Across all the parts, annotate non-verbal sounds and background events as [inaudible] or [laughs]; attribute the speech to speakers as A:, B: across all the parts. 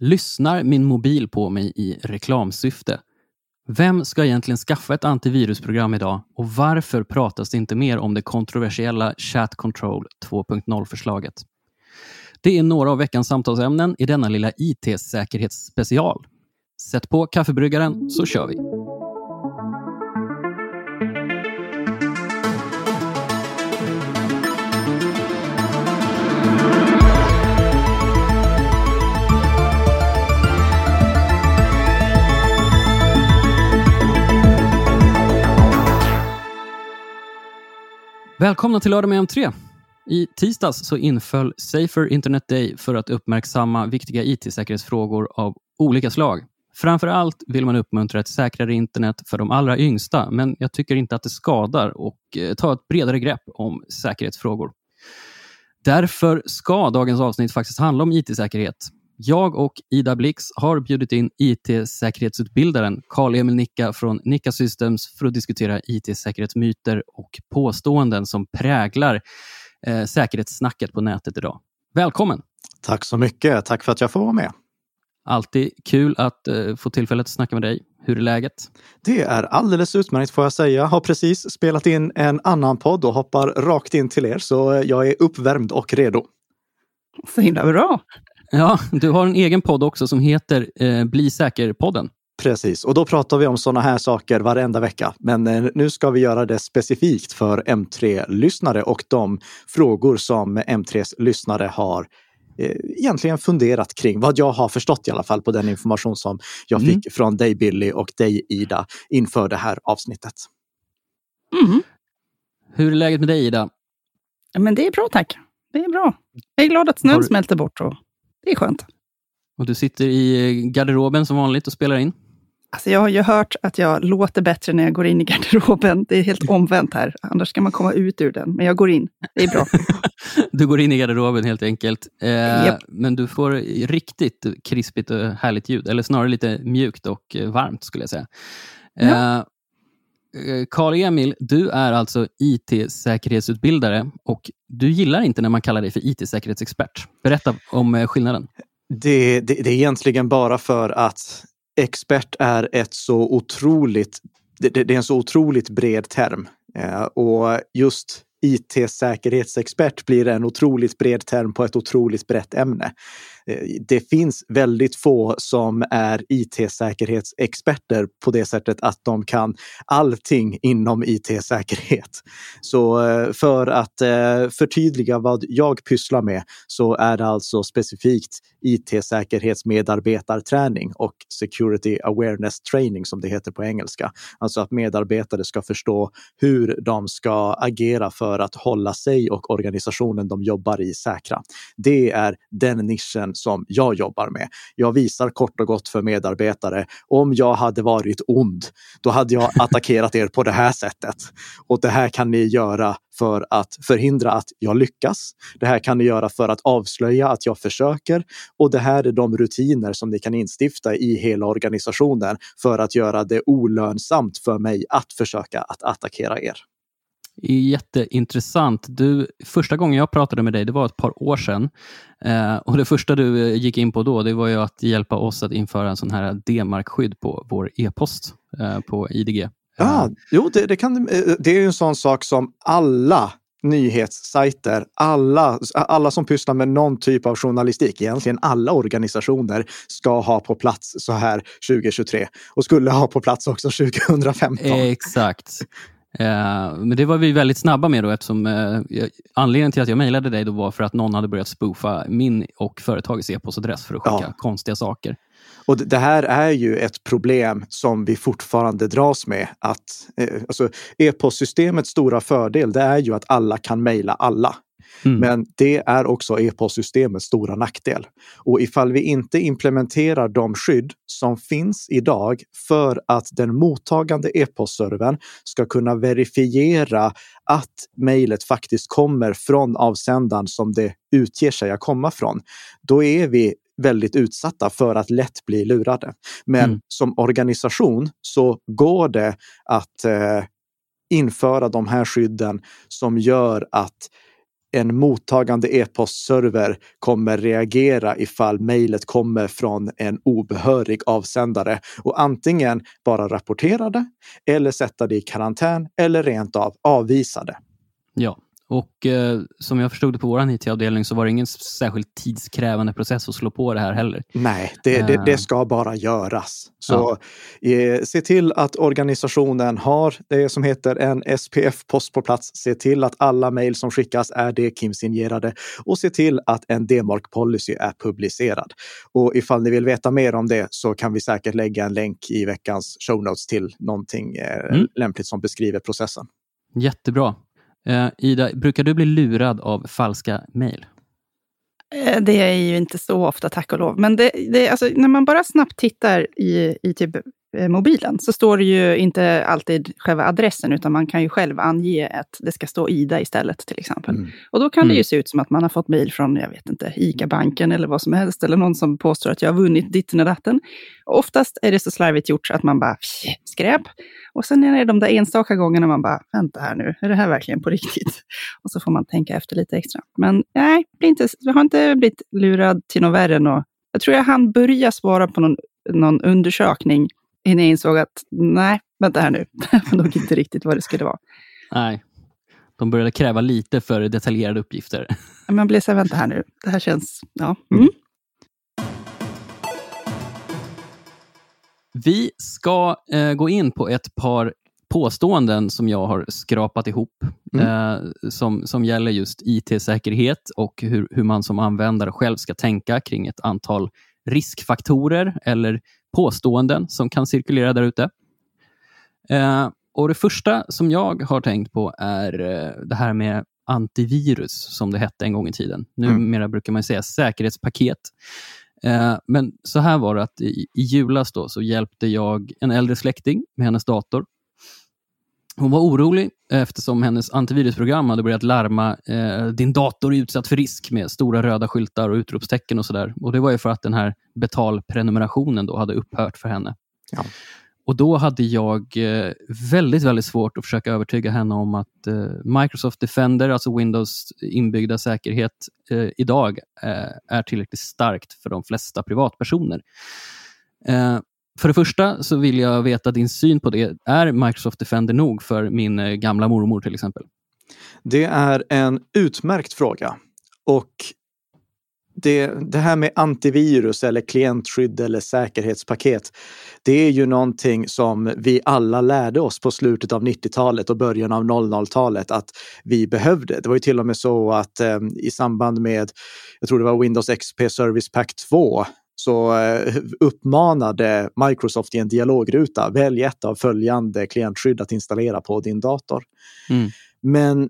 A: Lyssnar min mobil på mig i reklamsyfte? Vem ska egentligen skaffa ett antivirusprogram idag och varför pratas det inte mer om det kontroversiella Chat Control 2.0-förslaget? Det är några av veckans samtalsämnen i denna lilla IT-säkerhetsspecial. Sätt på kaffebryggaren så kör vi! Välkomna till Lördag med M3. I tisdags så inföll Safer Internet Day för att uppmärksamma viktiga IT-säkerhetsfrågor av olika slag. Framför allt vill man uppmuntra ett säkrare internet för de allra yngsta, men jag tycker inte att det skadar och eh, ta ett bredare grepp om säkerhetsfrågor. Därför ska dagens avsnitt faktiskt handla om IT-säkerhet. Jag och Ida Blix har bjudit in IT-säkerhetsutbildaren Karl-Emil Nicka från Nicka Systems för att diskutera IT-säkerhetsmyter och påståenden som präglar eh, säkerhetssnacket på nätet idag. Välkommen!
B: Tack så mycket. Tack för att jag får vara med.
A: Alltid kul att eh, få tillfället att snacka med dig. Hur är läget?
B: Det är alldeles utmärkt får jag säga. Har precis spelat in en annan podd och hoppar rakt in till er, så jag är uppvärmd och redo.
C: Så himla bra!
A: Ja, du har en egen podd också som heter eh, Bli säker-podden.
B: Precis, och då pratar vi om sådana här saker varenda vecka. Men eh, nu ska vi göra det specifikt för M3-lyssnare och de frågor som M3s lyssnare har eh, egentligen funderat kring, vad jag har förstått i alla fall på den information som jag mm. fick från dig Billy och dig Ida inför det här avsnittet.
A: Mm. Hur är läget med dig Ida?
C: Men det är bra tack. Det är bra. Jag är glad att snön du... smälter bort och det är skönt.
A: Och du sitter i garderoben som vanligt och spelar in?
C: Alltså jag har ju hört att jag låter bättre när jag går in i garderoben. Det är helt omvänt här. Annars ska man komma ut ur den. Men jag går in. Det är bra. [laughs]
A: du går in i garderoben helt enkelt. Eh, yep. Men du får riktigt krispigt och härligt ljud. Eller snarare lite mjukt och varmt skulle jag säga. Ja. Eh, Karl-Emil, du är alltså IT-säkerhetsutbildare och du gillar inte när man kallar dig för IT-säkerhetsexpert. Berätta om eh, skillnaden.
B: Det, det, det, är egentligen bara för att expert är ett så otroligt, det, det är en så otroligt bred term. Eh, och just IT-säkerhetsexpert blir en otroligt bred term på ett otroligt brett ämne. Det finns väldigt få som är IT-säkerhetsexperter på det sättet att de kan allting inom IT-säkerhet. Så eh, för att eh, förtydliga vad jag pysslar med så är det alltså specifikt IT-säkerhetsmedarbetarträning och Security Awareness Training som det heter på engelska. Alltså att medarbetare ska förstå hur de ska agera för att hålla sig och organisationen de jobbar i säkra. Det är den nischen som jag jobbar med. Jag visar kort och gott för medarbetare, om jag hade varit ond, då hade jag [laughs] attackerat er på det här sättet. Och det här kan ni göra för att förhindra att jag lyckas. Det här kan ni göra för att avslöja att jag försöker. Och det här är de rutiner som ni kan instifta i hela organisationen för att göra det olönsamt för mig att försöka att attackera er.
A: Jätteintressant. Du, första gången jag pratade med dig, det var ett par år sedan. Eh, och Det första du eh, gick in på då, det var ju att hjälpa oss att införa en sån här D-markskydd på vår e-post eh, på IDG.
B: Ja, jo, det, det, kan, eh, det är en sån sak som alla nyhetssajter, alla, alla som pysslar med någon typ av journalistik, egentligen alla organisationer, ska ha på plats så här 2023 och skulle ha på plats också 2015.
A: Exakt. Eh, men det var vi väldigt snabba med då eftersom eh, anledningen till att jag mejlade dig då var för att någon hade börjat spoofa min och företagets e-postadress för att skicka ja. konstiga saker.
B: Och det här är ju ett problem som vi fortfarande dras med. Att, eh, alltså, e-postsystemets stora fördel det är ju att alla kan mejla alla. Mm. Men det är också e-postsystemets stora nackdel. Och ifall vi inte implementerar de skydd som finns idag för att den mottagande e-postservern ska kunna verifiera att mejlet faktiskt kommer från avsändaren som det utger sig att komma från, då är vi väldigt utsatta för att lätt bli lurade. Men mm. som organisation så går det att eh, införa de här skydden som gör att en mottagande e-postserver kommer reagera ifall mejlet kommer från en obehörig avsändare och antingen bara rapportera det eller sätta det i karantän eller rent av avvisa det.
A: Ja, och eh, som jag förstod det på vår IT-avdelning så var det ingen särskilt tidskrävande process att slå på det här heller.
B: Nej, det, det, det ska bara göras. Så ja. eh, se till att organisationen har det som heter en SPF-post på plats. Se till att alla mejl som skickas är DKIM-signerade och se till att en DMARC-policy är publicerad. Och ifall ni vill veta mer om det så kan vi säkert lägga en länk i veckans show notes till någonting eh, mm. lämpligt som beskriver processen.
A: Jättebra. Eh, Ida, brukar du bli lurad av falska mejl?
C: Eh, det är ju inte så ofta, tack och lov. Men det, det, alltså, när man bara snabbt tittar i, i typ mobilen så står det ju inte alltid själva adressen, utan man kan ju själv ange att det ska stå Ida istället till exempel. Mm. Och då kan mm. det ju se ut som att man har fått mejl från, jag vet inte, ICA-banken eller vad som helst, eller någon som påstår att jag har vunnit ditten och datten. Och oftast är det så slarvigt gjort så att man bara, skräp. Och sen är det de där enstaka gångerna man bara, vänta här nu, är det här verkligen på riktigt? [laughs] Och så får man tänka efter lite extra. Men nej, inte, jag har inte blivit lurad till något värre än och Jag tror jag hann börja svara på någon, någon undersökning innan jag insåg att nej, vänta här nu, det var nog inte riktigt vad det skulle vara.
A: Nej, de började kräva lite för detaljerade uppgifter.
C: Man blir så här, vänta här nu, det här känns, ja. Mm.
A: Vi ska eh, gå in på ett par påståenden som jag har skrapat ihop mm. eh, som, som gäller just IT-säkerhet och hur, hur man som användare själv ska tänka kring ett antal riskfaktorer eller påståenden som kan cirkulera där ute. Eh, och Det första som jag har tänkt på är eh, det här med antivirus, som det hette en gång i tiden. Numera mm. brukar man säga säkerhetspaket. Eh, men så här var det att i, i julas då, så hjälpte jag en äldre släkting med hennes dator. Hon var orolig eftersom hennes antivirusprogram hade börjat larma eh, din dator är utsatt för risk med stora röda skyltar och utropstecken och sådär. Och Det var ju för att den här betalprenumerationen då hade upphört för henne. Ja. Och Då hade jag eh, väldigt, väldigt svårt att försöka övertyga henne om att eh, Microsoft Defender, alltså Windows inbyggda säkerhet, eh, idag är tillräckligt starkt för de flesta privatpersoner. För det första så vill jag veta din syn på det. Är Microsoft Defender nog för min eh, gamla mormor till exempel?
B: Det är en utmärkt fråga. Och det, det här med antivirus eller klientskydd eller säkerhetspaket, det är ju någonting som vi alla lärde oss på slutet av 90-talet och början av 00-talet att vi behövde. Det var ju till och med så att eh, i samband med, jag tror det var Windows XP Service Pack 2, så eh, uppmanade Microsoft i en dialogruta, välj ett av följande klientskydd att installera på din dator. Mm. Men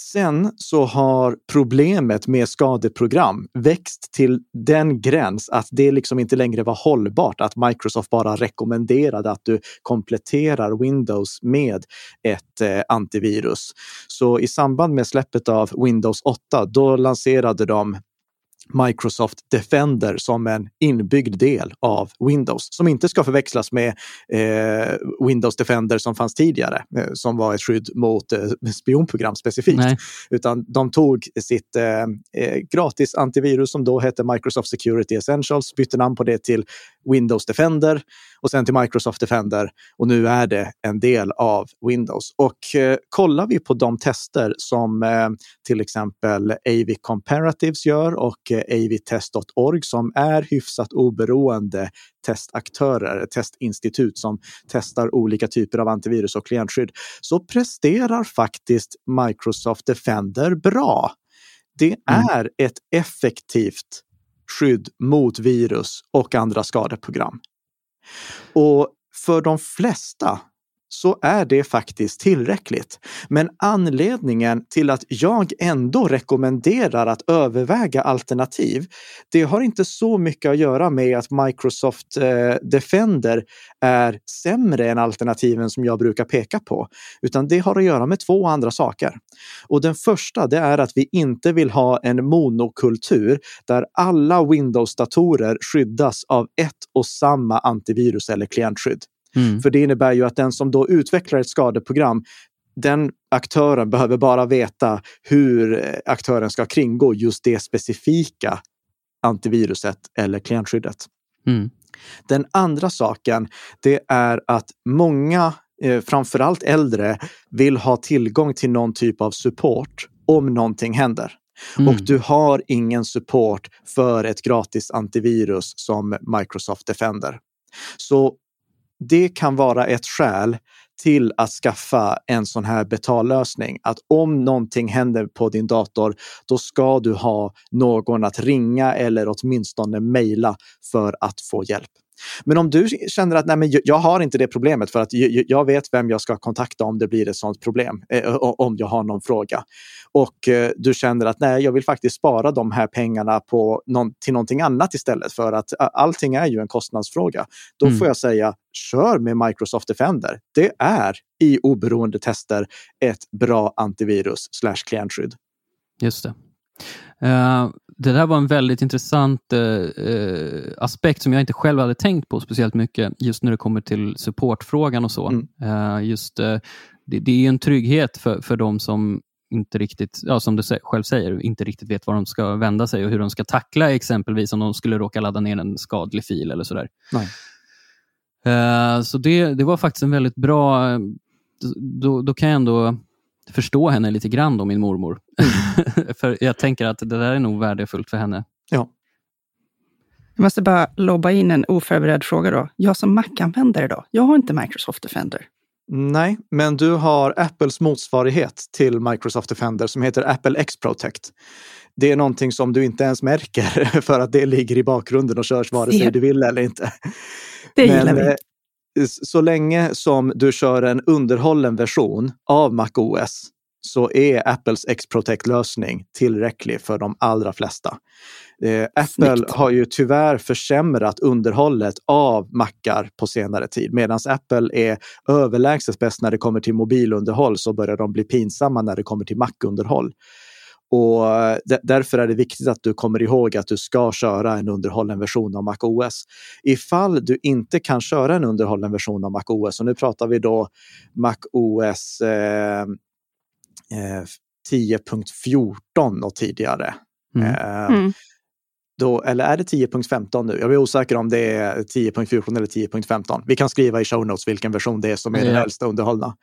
B: Sen så har problemet med skadeprogram växt till den gräns att det liksom inte längre var hållbart att Microsoft bara rekommenderade att du kompletterar Windows med ett eh, antivirus. Så i samband med släppet av Windows 8, då lanserade de Microsoft Defender som en inbyggd del av Windows som inte ska förväxlas med eh, Windows Defender som fanns tidigare, eh, som var ett skydd mot eh, spionprogram specifikt. Nej. Utan de tog sitt eh, eh, gratis antivirus som då hette Microsoft Security Essentials, bytte namn på det till Windows Defender och sen till Microsoft Defender och nu är det en del av Windows. Och eh, kollar vi på de tester som eh, till exempel AV Comparatives gör och eh, avtest.org som är hyfsat oberoende testaktörer, testinstitut som testar olika typer av antivirus och klientskydd, så presterar faktiskt Microsoft Defender bra. Det mm. är mm. ett effektivt skydd mot virus och andra skadeprogram. Och för de flesta så är det faktiskt tillräckligt. Men anledningen till att jag ändå rekommenderar att överväga alternativ, det har inte så mycket att göra med att Microsoft eh, Defender är sämre än alternativen som jag brukar peka på, utan det har att göra med två andra saker. Och den första, det är att vi inte vill ha en monokultur där alla Windows-datorer skyddas av ett och samma antivirus eller klientskydd. Mm. För det innebär ju att den som då utvecklar ett skadeprogram den aktören behöver bara veta hur aktören ska kringgå just det specifika antiviruset eller klientskyddet. Mm. Den andra saken, det är att många, eh, framförallt äldre, vill ha tillgång till någon typ av support om någonting händer. Mm. Och du har ingen support för ett gratis antivirus som Microsoft Defender. Så det kan vara ett skäl till att skaffa en sån här betallösning. Att om någonting händer på din dator, då ska du ha någon att ringa eller åtminstone mejla för att få hjälp. Men om du känner att nej, men jag har inte det problemet för att jag vet vem jag ska kontakta om det blir ett sådant problem, eh, om jag har någon fråga. Och eh, du känner att nej, jag vill faktiskt spara de här pengarna på någon, till någonting annat istället för att allting är ju en kostnadsfråga. Då mm. får jag säga, kör med Microsoft Defender. Det är i oberoende tester ett bra antivirus slash klientskydd.
A: Just det. Uh, det där var en väldigt intressant uh, aspekt som jag inte själv hade tänkt på speciellt mycket just när det kommer till supportfrågan och så. Mm. Uh, just, det, det, är en trygghet för, för de som inte riktigt, ja, som du själv säger, inte riktigt vet var de ska vända sig och hur de ska tackla exempelvis om de skulle råka ladda ner en skadlig fil eller sådär. så det, det var faktiskt en väldigt bra, då, då kan jag ändå förstå henne lite grann då, min mormor. Mm. [laughs] för jag tänker att det där är nog värdefullt för henne.
B: Ja.
C: Jag måste bara lobba in en oförberedd fråga då. Jag som Mac-användare då, jag har inte Microsoft Defender.
B: Nej, men du har Apples motsvarighet till Microsoft Defender som heter Apple X-Protect. Det är någonting som du inte ens märker [laughs] för att det ligger i bakgrunden och körs vare sig du vill eller inte.
C: Det men, gillar vi.
B: Så länge som du kör en underhållen version av MacOS så är Apples X-Protect-lösning tillräcklig för de allra flesta. Eh, Apple har ju tyvärr försämrat underhållet av mackar på senare tid. Medan Apple är överlägset bäst när det kommer till mobilunderhåll så börjar de bli pinsamma när det kommer till Mac-underhåll. Och därför är det viktigt att du kommer ihåg att du ska köra en underhållen version av MacOS. Ifall du inte kan köra en underhållen version av MacOS, och nu pratar vi då MacOS eh, eh, 10.14 och tidigare. Mm. Eh, mm. Då, eller är det 10.15 nu? Jag är osäker om det är 10.14 eller 10.15. Vi kan skriva i show notes vilken version det är som är den äldsta underhållna.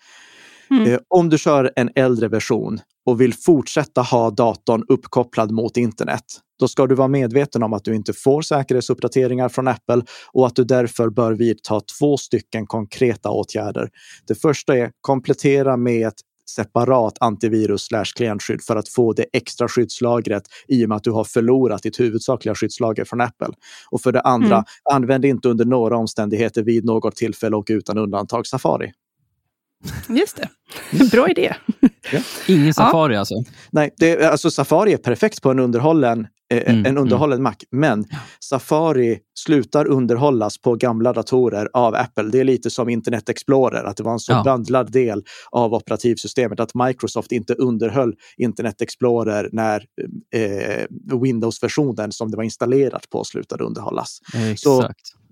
B: Mm. Eh, om du kör en äldre version och vill fortsätta ha datorn uppkopplad mot internet, då ska du vara medveten om att du inte får säkerhetsuppdateringar från Apple och att du därför bör vidta två stycken konkreta åtgärder. Det första är komplettera med ett separat antivirus slash klientskydd för att få det extra skyddslagret i och med att du har förlorat ditt huvudsakliga skyddslager från Apple. Och för det andra, mm. använd inte under några omständigheter vid något tillfälle och utan undantag Safari.
C: Just det. [laughs] Bra idé.
A: Ja. Ingen Safari ja. alltså?
B: Nej, det, alltså Safari är perfekt på en underhållen, eh, mm, en underhållen mm. Mac. Men Safari slutar underhållas på gamla datorer av Apple. Det är lite som Internet Explorer, att det var en så ja. bandlad del av operativsystemet att Microsoft inte underhöll Internet Explorer när eh, Windows-versionen som det var installerat på slutade underhållas.
A: Exakt. Så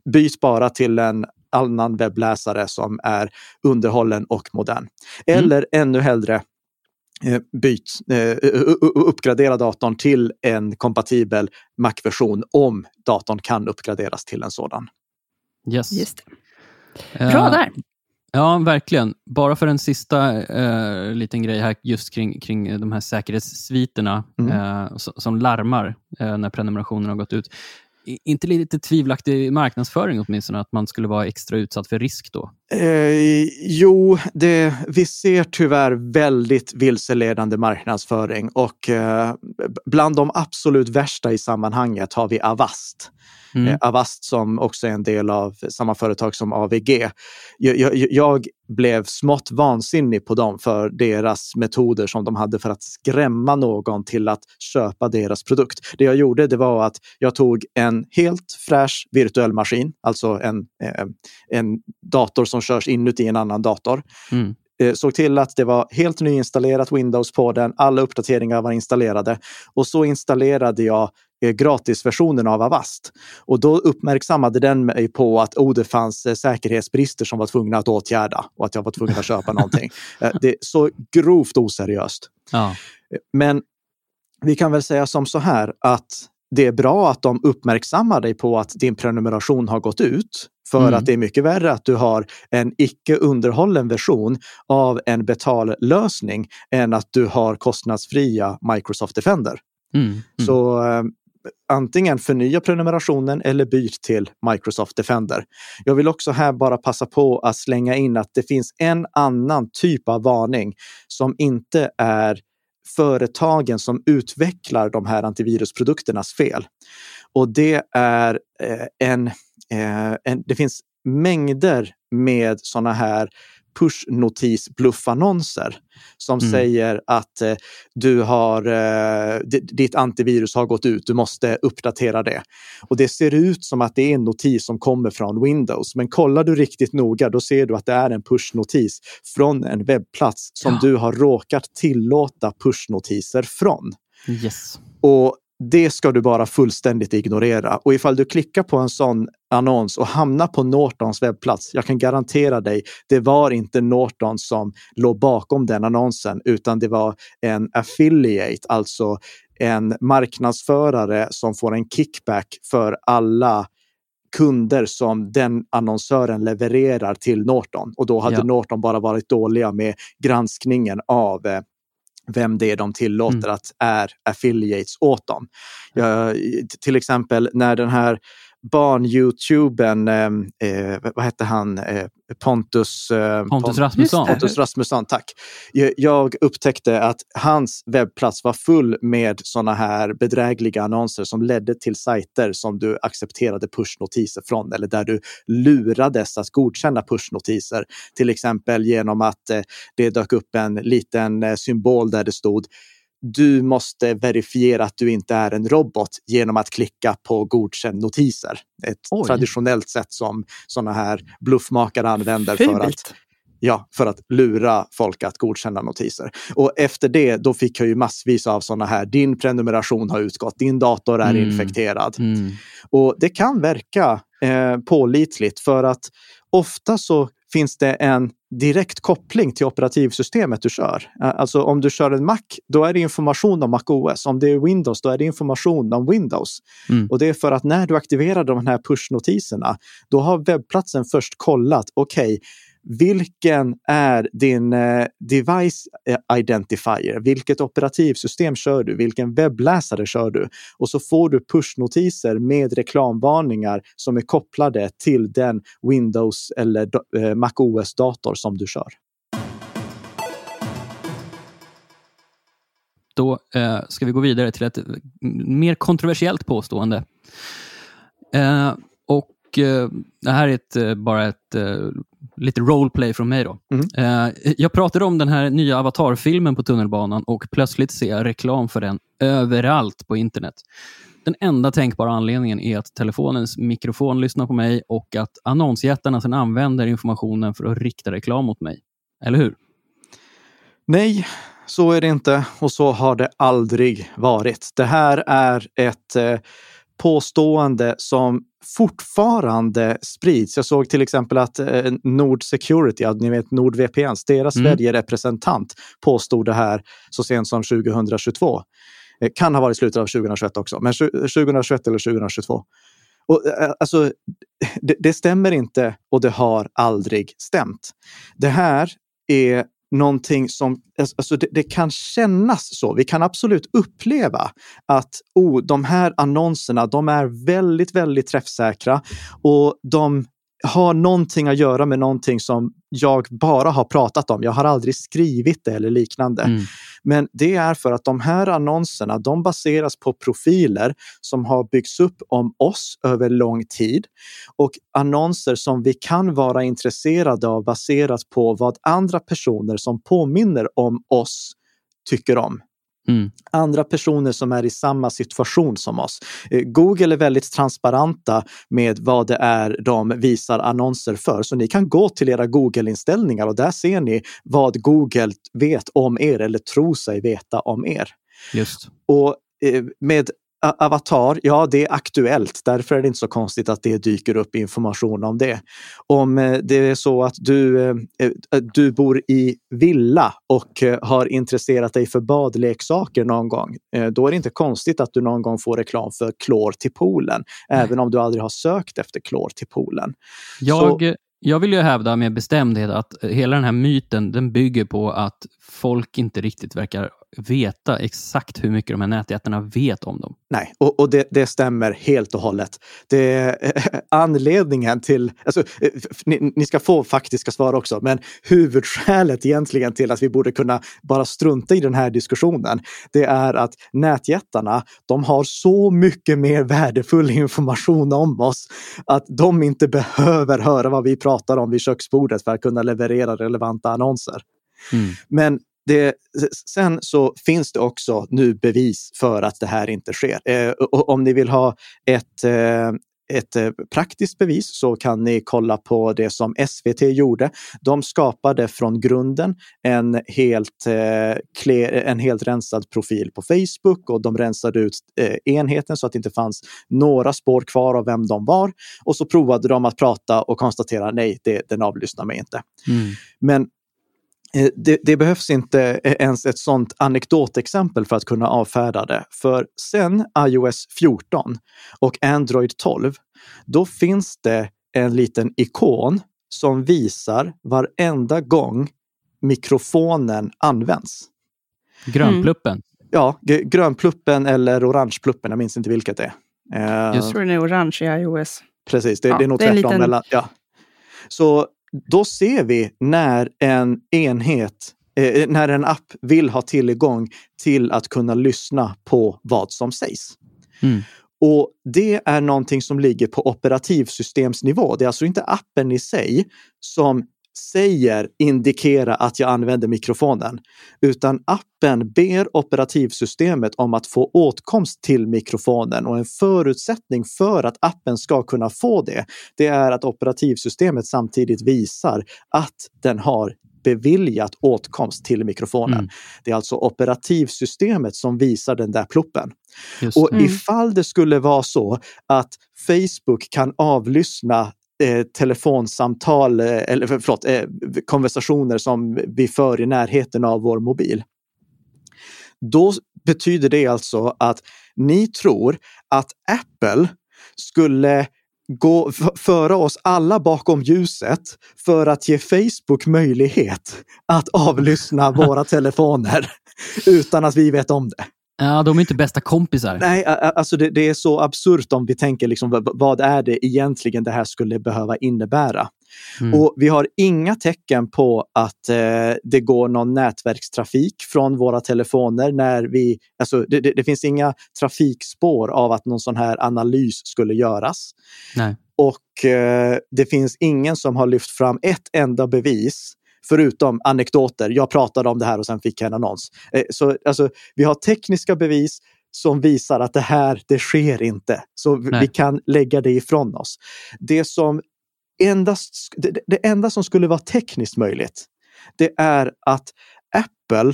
B: byt bara till en annan webbläsare som är underhållen och modern. Mm. Eller mm. ännu hellre eh, byt, eh, uppgradera datorn till en kompatibel Mac-version om datorn kan uppgraderas till en sådan.
A: Yes.
C: Just det. Bra där.
A: Ja, verkligen. Bara för en sista eh, liten grej här just kring, kring de här säkerhetssviterna mm. eh, som larmar eh, när prenumerationen har gått ut inte lite tvivelaktig marknadsföring åtminstone, att man skulle vara extra utsatt för risk då?
B: Eh, jo, det, vi ser tyvärr väldigt vilseledande marknadsföring och eh, bland de absolut värsta i sammanhanget har vi Avast. Mm. Eh, Avast som också är en del av samma företag som AVG. Jag, jag, jag, blev smått vansinnig på dem för deras metoder som de hade för att skrämma någon till att köpa deras produkt. Det jag gjorde det var att jag tog en helt fräsch virtuell maskin, alltså en, eh, en dator som körs inuti en annan dator. Mm eh, såg till att det var helt nyinstallerat Windows på den. Alla uppdateringar var installerade och så installerade jag gratisversionen av Avast. Och då uppmärksammade den mig på att oh, det fanns eh, säkerhetsbrister som var tvungna att åtgärda och att jag var tvungen att köpa någonting. [laughs] Eh, det är så grovt oseriöst.
A: Ja.
B: Men vi kan väl säga som så här att det är bra att de uppmärksammar dig på att din prenumeration har gått ut. För
A: Mm.
B: att det är mycket värre att du har en icke underhållen version av en betallösning än att du har kostnadsfria Microsoft Defender.
A: Mm. Mm.
B: Så eh, antingen förnya prenumerationen eller byt till Microsoft Defender. Jag vill också här bara passa på att slänga in att det finns en annan typ av varning som inte är företagen som utvecklar de här antivirusprodukternas fel. Och det är eh, en, eh, en, det finns mängder med sådana här push-notis-bluffannonser som
A: Mm.
B: säger att eh, du har, eh, di- ditt antivirus har gått ut, du måste uppdatera det. Och det ser ut som att det är en notis som kommer från Windows, men kollar du riktigt noga då ser du att det är en push-notis från en webbplats som
A: Ja.
B: du har råkat tillåta push-notiser från.
A: Yes.
B: Och det ska du bara fullständigt ignorera. Och ifall du klickar på en sån annons och hamnar på Nortons webbplats, jag kan garantera dig, det var inte Norton som låg bakom den annonsen, utan det var en affiliate, alltså en marknadsförare som får en kickback för alla kunder som den annonsören levererar till Norton. Och då hade
A: Ja.
B: Norton bara varit dåliga med granskningen av eh, vem det är de tillåter att är affiliates åt dem. Ja, i- till exempel när den här barn-youtuben, eh, eh, vad hette han, eh, Pontus, eh,
A: Pontus
B: Pon-
A: Rasmusson.
B: Pontus Rasmusson, tack. Jag- Jag upptäckte att hans webbplats var full med sådana här bedrägliga annonser som ledde till sajter som du accepterade pushnotiser från eller där du lurades att godkänna pushnotiser. Till exempel genom att eh, det dök upp en liten eh, symbol där det stod du måste verifiera att du inte är en robot genom att klicka på godkänd notiser. Ett
A: Oj.
B: traditionellt sätt som sådana här bluffmakare använder för att. Ja, för att lura folk att godkänna notiser. Och efter det, då fick jag ju massvis av sådana här, din prenumeration har utgått, din dator är
A: Mm.
B: infekterad.
A: Mm.
B: Och det kan verka eh, pålitligt för att ofta så finns det en direkt koppling till operativsystemet du kör. Alltså om du kör en Mac, då är det information om MacOS. Om det är Windows, då är det information om Windows.
A: Mm.
B: Och det är för att när du aktiverar de här pushnotiserna, då har webbplatsen först kollat, okej, vilken är din eh, device eh, identifier? Vilket operativsystem kör du? Vilken webbläsare kör du? Och så får du pushnotiser med reklamvarningar som är kopplade till den Windows eller eh, MacOS-dator som du kör.
A: Då eh, ska vi gå vidare till ett mm, mer kontroversiellt påstående. Eh, och eh, Det här är ett, eh, bara ett eh, lite roleplay från mig. Då.
B: Mm.
A: Eh, jag pratade om den här nya Avatar-filmen på tunnelbanan och plötsligt ser jag reklam för den överallt på internet. Den enda tänkbara anledningen är att telefonens mikrofon lyssnar på mig och att annonsjättarna sedan använder informationen för att rikta reklam mot mig. Eller hur?
B: Nej, så är det inte och så har det aldrig varit. Det här är ett eh, påstående som fortfarande sprids. Jag såg till exempel att eh, Nord Security, ni vet NordVPN, deras
A: Mm.
B: Sverige-representant påstod det här så sent som 2022. Eh, kan ha varit slutet av 2021 också, men tju- 2021 eller 2022. Och, eh, alltså, det, det stämmer inte och det har aldrig stämt. Det här är någonting som, alltså, alltså det, det kan kännas så. Vi kan absolut uppleva att oh, de här annonserna, de är väldigt, väldigt träffsäkra och de har någonting att göra med någonting som jag bara har pratat om. Jag har aldrig skrivit det eller liknande.
A: Mm.
B: Men det är för att de här annonserna, de baseras på profiler som har byggts upp om oss över lång tid och annonser som vi kan vara intresserade av baserat på vad andra personer som påminner om oss tycker om
A: Mm.
B: andra personer som är i samma situation som oss. Eh, Google är väldigt transparenta med vad det är de visar annonser för. Så ni kan gå till era Google-inställningar och där ser ni vad Google vet om er eller tror sig veta om er.
A: Just.
B: Och eh, med Avatar, ja det är aktuellt. Därför är det inte så konstigt att det dyker upp information om det. Om eh, det är så att du, eh, eh, du bor i villa och har intresserat dig för badleksaker någon gång, då är det inte konstigt att du någon gång får reklam för klor till poolen, Nej. även om du aldrig har sökt efter klor till poolen.
A: Jag, så, jag vill ju hävda med bestämdhet att hela den här myten den bygger på att folk inte riktigt verkar veta exakt hur mycket de här nätjättarna vet om dem.
B: Nej, och, och det, det, stämmer helt och hållet. Det är anledningen till, alltså, eh, ni, ni, ska få faktiska svar också, men huvudskälet egentligen till att vi borde kunna bara strunta i den här diskussionen, det är att nätjättarna, de har så mycket mer värdefull information om oss att de inte behöver höra vad vi pratar om vid köksbordet för att kunna leverera relevanta annonser. Mm. Men det, sen så finns det också nu bevis för att det här inte sker. Eh, om ni vill ha ett, eh, ett eh, praktiskt bevis så kan ni kolla på det som SVT gjorde. De skapade från grunden en helt, eh, en helt rensad profil på Facebook och de rensade ut eh, enheten så att det inte fanns några spår kvar av vem de var. Och så provade de att prata och konstatera nej, det, den avlyssnar mig inte. Mm. Men det, det, behövs inte ens ett sådant anekdotexempel för att kunna avfärda det. För sen iOS 14 och Android 12, då finns det en liten ikon som visar varenda gång mikrofonen används.
A: Grönpluppen? Mm.
B: Ja, grönpluppen eller orangepluppen, jag minns inte vilket det
C: är. Just tror den är orange i iOS.
B: Precis, det, ja, det är nog tvärtom. Liten... Mellan, ja. Så då ser vi när en enhet, eh, när en app vill ha tillgång till att kunna lyssna på vad som sägs. Mm. Och det är någonting som ligger på operativsystemsnivå. Det är alltså inte appen i sig som säger indikera att jag använder mikrofonen, utan appen ber operativsystemet om att få åtkomst till mikrofonen och en förutsättning för att appen ska kunna få det, det är att operativsystemet samtidigt visar att den har beviljat åtkomst till mikrofonen. Mm. Det är alltså operativsystemet som visar den där pluppen. och mm. ifall det skulle vara så att Facebook kan avlyssna eh, telefonsamtal, eh, eller förlåt, eh, konversationer som vi för i närheten av vår mobil. Då betyder det alltså att ni tror att Apple skulle gå, föra oss alla bakom ljuset för att ge Facebook möjlighet att avlyssna våra telefoner [laughs] utan att vi vet om det.
A: Ja, de är inte bästa kompisar.
B: Nej, alltså det, det är så absurt om vi tänker liksom, vad är det egentligen det här skulle behöva innebära? Mm. Och vi har inga tecken på att eh, det går någon nätverkstrafik från våra telefoner när vi, alltså det, det, det, finns inga trafikspår av att någon sån här analys skulle göras.
A: Nej.
B: Och eh, det finns ingen som har lyft fram ett enda bevis förutom anekdoter. Jag pratade om det här och sen fick jag en annons. Eh, så alltså, vi har tekniska bevis som visar att det här, det sker inte. Så Nej. vi kan lägga det ifrån oss. Det som endast, det, det enda som skulle vara tekniskt möjligt, det är att Apple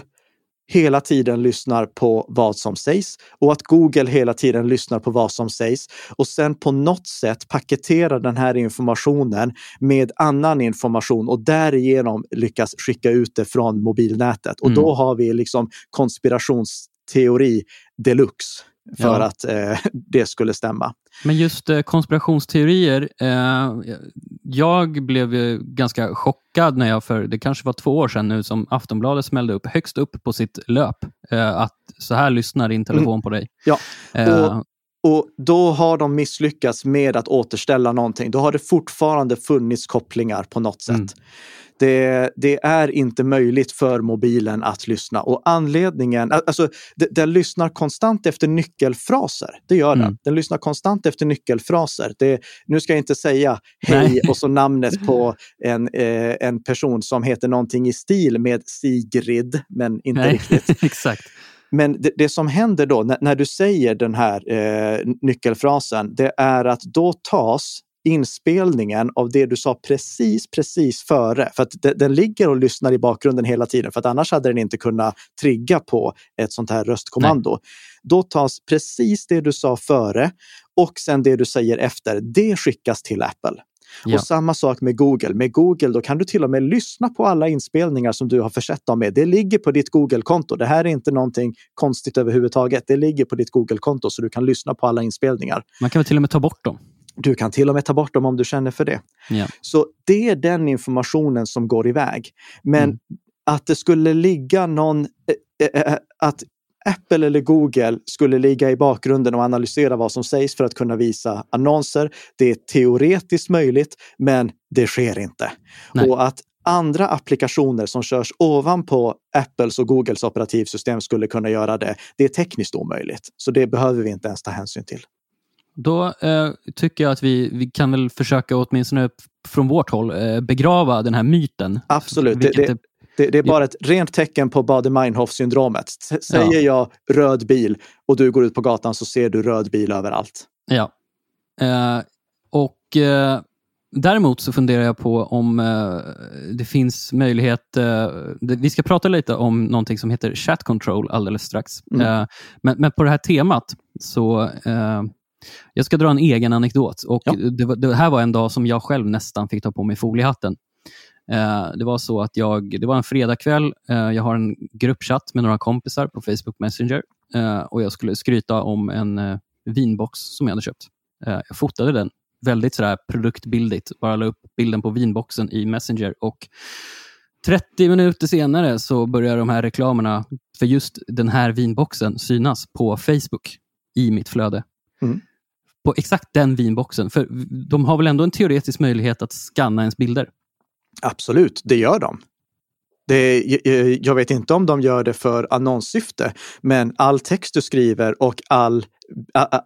B: hela tiden lyssnar på vad som sägs och att Google hela tiden lyssnar på vad som sägs och sen på något sätt paketerar den här informationen med annan information och därigenom lyckas skicka ut det från mobilnätet. Och mm. då har vi liksom konspirationsteori deluxe för ja. att eh, [laughs] det skulle stämma.
A: Men just eh, konspirationsteorier. Eh, jag blev ganska chockad när jag för, det kanske var två år sedan nu, som Aftonbladet smällde upp högst upp på sitt löp. Eh, att så här lyssnar din telefon mm. på dig.
B: Ja, eh, och, och då har de misslyckats med att återställa någonting. Då har det fortfarande funnits kopplingar på något sätt. Mm. Det, det, är inte möjligt för mobilen att lyssna och anledningen, alltså den lyssnar konstant efter nyckelfraser. Det gör den. Mm. Den lyssnar konstant efter nyckelfraser. Det, nu ska jag inte säga hej Nej. och så namnet på en, eh, en person som heter någonting i stil med Sigrid, men inte Nej. riktigt. [laughs]
A: Exakt.
B: Men det, det, som händer då när, när du säger den här eh, nyckelfrasen, det är att då tas inspelningen av det du sa precis, precis före. För att den, den ligger och lyssnar i bakgrunden hela tiden, för att annars hade den inte kunnat trigga på ett sånt här röstkommando. Nej. Då tas precis det du sa före och sen det du säger efter, det skickas till Apple. Ja. Och samma sak med Google. Med Google då kan du till och med lyssna på alla inspelningar som du har försett dem med. Det ligger på ditt Google-konto. Det här är inte någonting konstigt överhuvudtaget. Det ligger på ditt Google-konto så du kan lyssna på alla inspelningar.
A: Man kan väl till och med ta bort dem?
B: Du kan till och med ta bort dem om du känner för det. Ja. Så det är den informationen som går iväg. Men mm. att det skulle ligga någon... Äh, äh, att Apple eller Google skulle ligga i bakgrunden och analysera vad som sägs för att kunna visa annonser. Det är teoretiskt möjligt, men det sker inte. Nej. Och att andra applikationer som körs ovanpå Apples och Googles operativsystem skulle kunna göra det, det är tekniskt omöjligt. Så det behöver vi inte ens ta hänsyn till.
A: Då eh, tycker jag att vi, vi kan väl försöka åtminstone från vårt håll eh, begrava den här myten.
B: Absolut. Det, det, det, det, är bara ett rent tecken på Baader-Meinhof-syndromet. Säger ja. jag röd bil och du går ut på gatan så ser du röd bil överallt.
A: Ja. Eh, och eh, däremot så funderar jag på om eh, det finns möjlighet... Eh, vi ska prata lite om någonting som heter chat control alldeles strax. Mm. Eh, men, men, på det här temat så eh, jag ska dra en egen anekdot. Och ja. det, det, här var en dag som jag själv nästan fick ta på mig foliehatten. Eh, det var så att jag, det var en fredagkväll. Eh, jag har en gruppchatt med några kompisar på Facebook Messenger eh, och jag skulle skryta om en vinbox som jag hade köpt. Jag fotade den väldigt sådär produktbildigt, bara la upp bilden på vinboxen i Messenger och 30 minuter senare så börjar de här reklamerna för just den här vinboxen synas på Facebook i mitt flöde. Mm. På exakt den vinboxen. För de har väl ändå en teoretisk möjlighet att skanna ens bilder?
B: Absolut, det gör de. Det, jag vet inte om de gör det för annonssyfte, men all text du skriver och all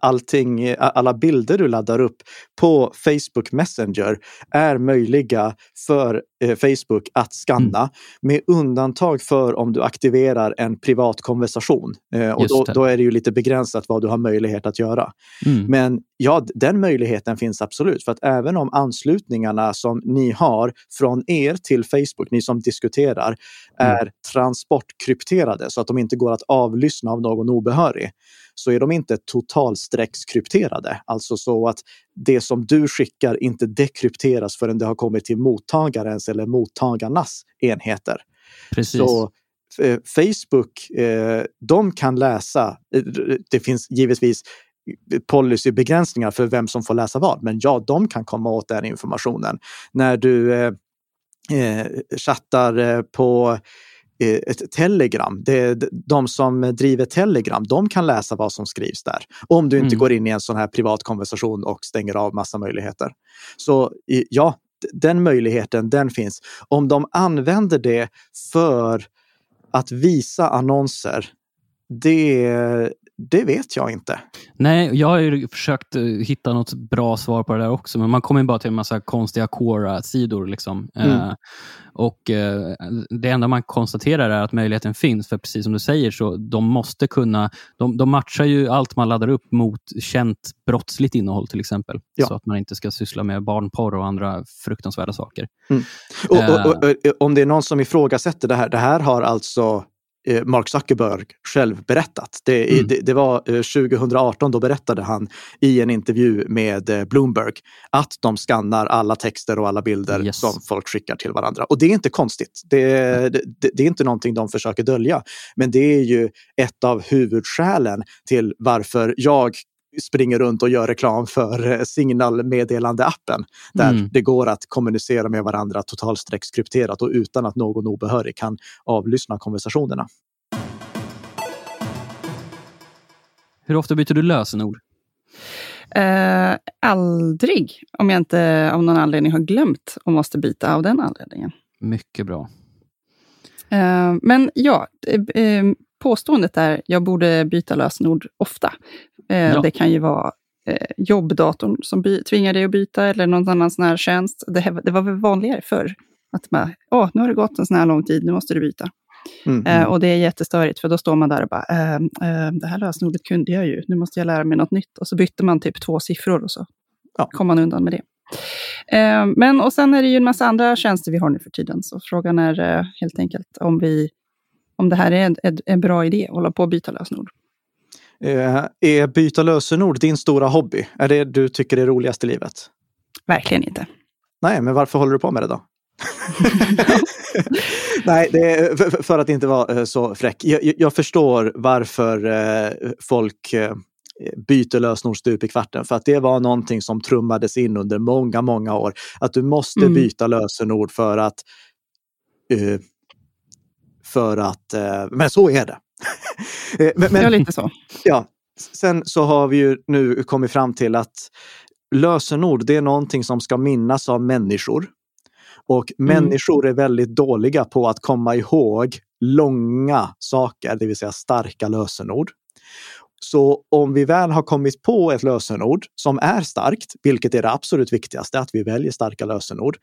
B: allting, alla bilder du laddar upp på Facebook Messenger är möjliga för eh, Facebook att skanna mm. med undantag för om du aktiverar en privat konversation. Eh, och då, då, är det ju lite begränsat vad du har möjlighet att göra. Mm. Men ja, den möjligheten finns absolut. För att även om anslutningarna som ni har från er till Facebook, ni som diskuterar, mm. är transportkrypterade så att de inte går att avlyssna av någon obehörig så är de inte totalstreckskrypterade. Alltså så att det som du skickar inte dekrypteras förrän det har kommit till mottagarens eller mottagarnas enheter.
A: Precis.
B: Så eh, Facebook, eh, de kan läsa. Eh, det finns givetvis policybegränsningar för vem som får läsa vad, men ja, de kan komma åt den informationen. När du eh, chattar på ett telegram. Det, de som driver telegram, de kan läsa vad som skrivs där. Om du inte mm. går in i en sån här privat konversation och stänger av massa möjligheter. Så ja, den möjligheten, den finns. Om de använder det för att visa annonser, det, det vet jag inte.
A: Nej, jag har ju försökt eh, hitta något bra svar på det där också, men man kommer bara till en massa konstiga Quora-sidor. Liksom. Mm. Eh, och eh, Det enda man konstaterar är att möjligheten finns, för precis som du säger, så de måste kunna... De, de matchar ju allt man laddar upp mot känt brottsligt innehåll till exempel. Ja. Så att man inte ska syssla med barnporr och andra fruktansvärda saker.
B: Mm. Och, och, och, och, om det är någon som ifrågasätter det här, det här har alltså Eh, Mark Zuckerberg själv berättat. Det, mm. det, det, var 2018, eh, då berättade han i en intervju med eh, Bloomberg att de skannar alla texter och alla bilder yes. som folk skickar till varandra. Och det är inte konstigt. Det, det, det, är inte någonting de försöker dölja. Men det är ju ett av huvudskälen till varför jag springer runt och gör reklam för eh, signalmeddelande-appen där mm. det går att kommunicera med varandra totalstreckskrypterat och utan att någon obehörig kan avlyssna konversationerna.
A: Hur ofta byter du lösenord?
C: Eh, aldrig, om jag inte av någon anledning har glömt och måste byta av den anledningen.
A: Mycket bra.
C: Eh, men ja, eh, eh påståendet är jag borde byta lösenord ofta. Eh, ja. Det kan ju vara eh, jobbdatorn som by, tvingar dig att byta eller någon annan sån här tjänst. Det, det var väl vanligare förr. Att man, åh, nu har det gått en sån här lång tid, nu måste du byta. Mm, eh, mm. och det är jättestörigt, för då står man där och bara, eh, eh, det här lösenordet kunde jag ju, nu måste jag lära mig något nytt. Och så bytte man typ två siffror och så ja. kom man undan med det. Eh, men och sen är det ju en massa andra tjänster vi har nu för tiden, så frågan är helt enkelt om, vi, om det här är en, en, en bra idé, att hålla på och byta lösenord.
B: Eh, är byta lösenord din stora hobby? Är det du tycker är roligast i livet?
C: Verkligen inte.
B: Nej, men varför håller du på med det då? [laughs] Nej, är för att inte vara eh, så fräck. Jag, jag förstår varför eh, folk byter lösenord stup i kvarten. För att det var någonting som trummades in under många, många år. Att du måste mm. byta lösenord för att... För att... Men så är det.
C: Men, men, ja, lite så.
B: Ja, sen så har vi ju nu kommit fram till att lösenord, det är någonting som ska minnas av människor. Och mm. människor är väldigt dåliga på att komma ihåg långa saker, det vill säga starka lösenord. Så om vi väl har kommit på ett lösenord som är starkt, vilket är det absolut viktigaste, att vi väljer starka lösenord,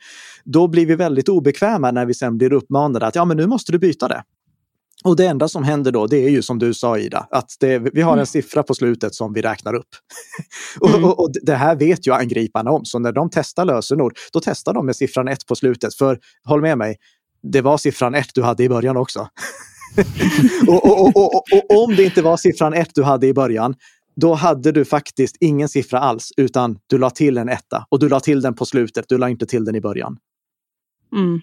B: då blir vi väldigt obekväma när vi sen blir uppmanade att ja, men nu måste du byta det. Och det enda som händer då, det är ju som du sa Ida, att det, vi har en mm. siffra på slutet som vi räknar upp. [laughs] Mm. och, och, det här vet ju angriparna om, så när de testar lösenord, då testar de med siffran 1 på slutet. För håll med mig, det var siffran 1 du hade i början också. [laughs] och, och, om det inte var siffran 1 du hade i början, då hade du faktiskt ingen siffra alls, utan du la till en etta. Och du la till den på slutet, du la inte till den i början. Mm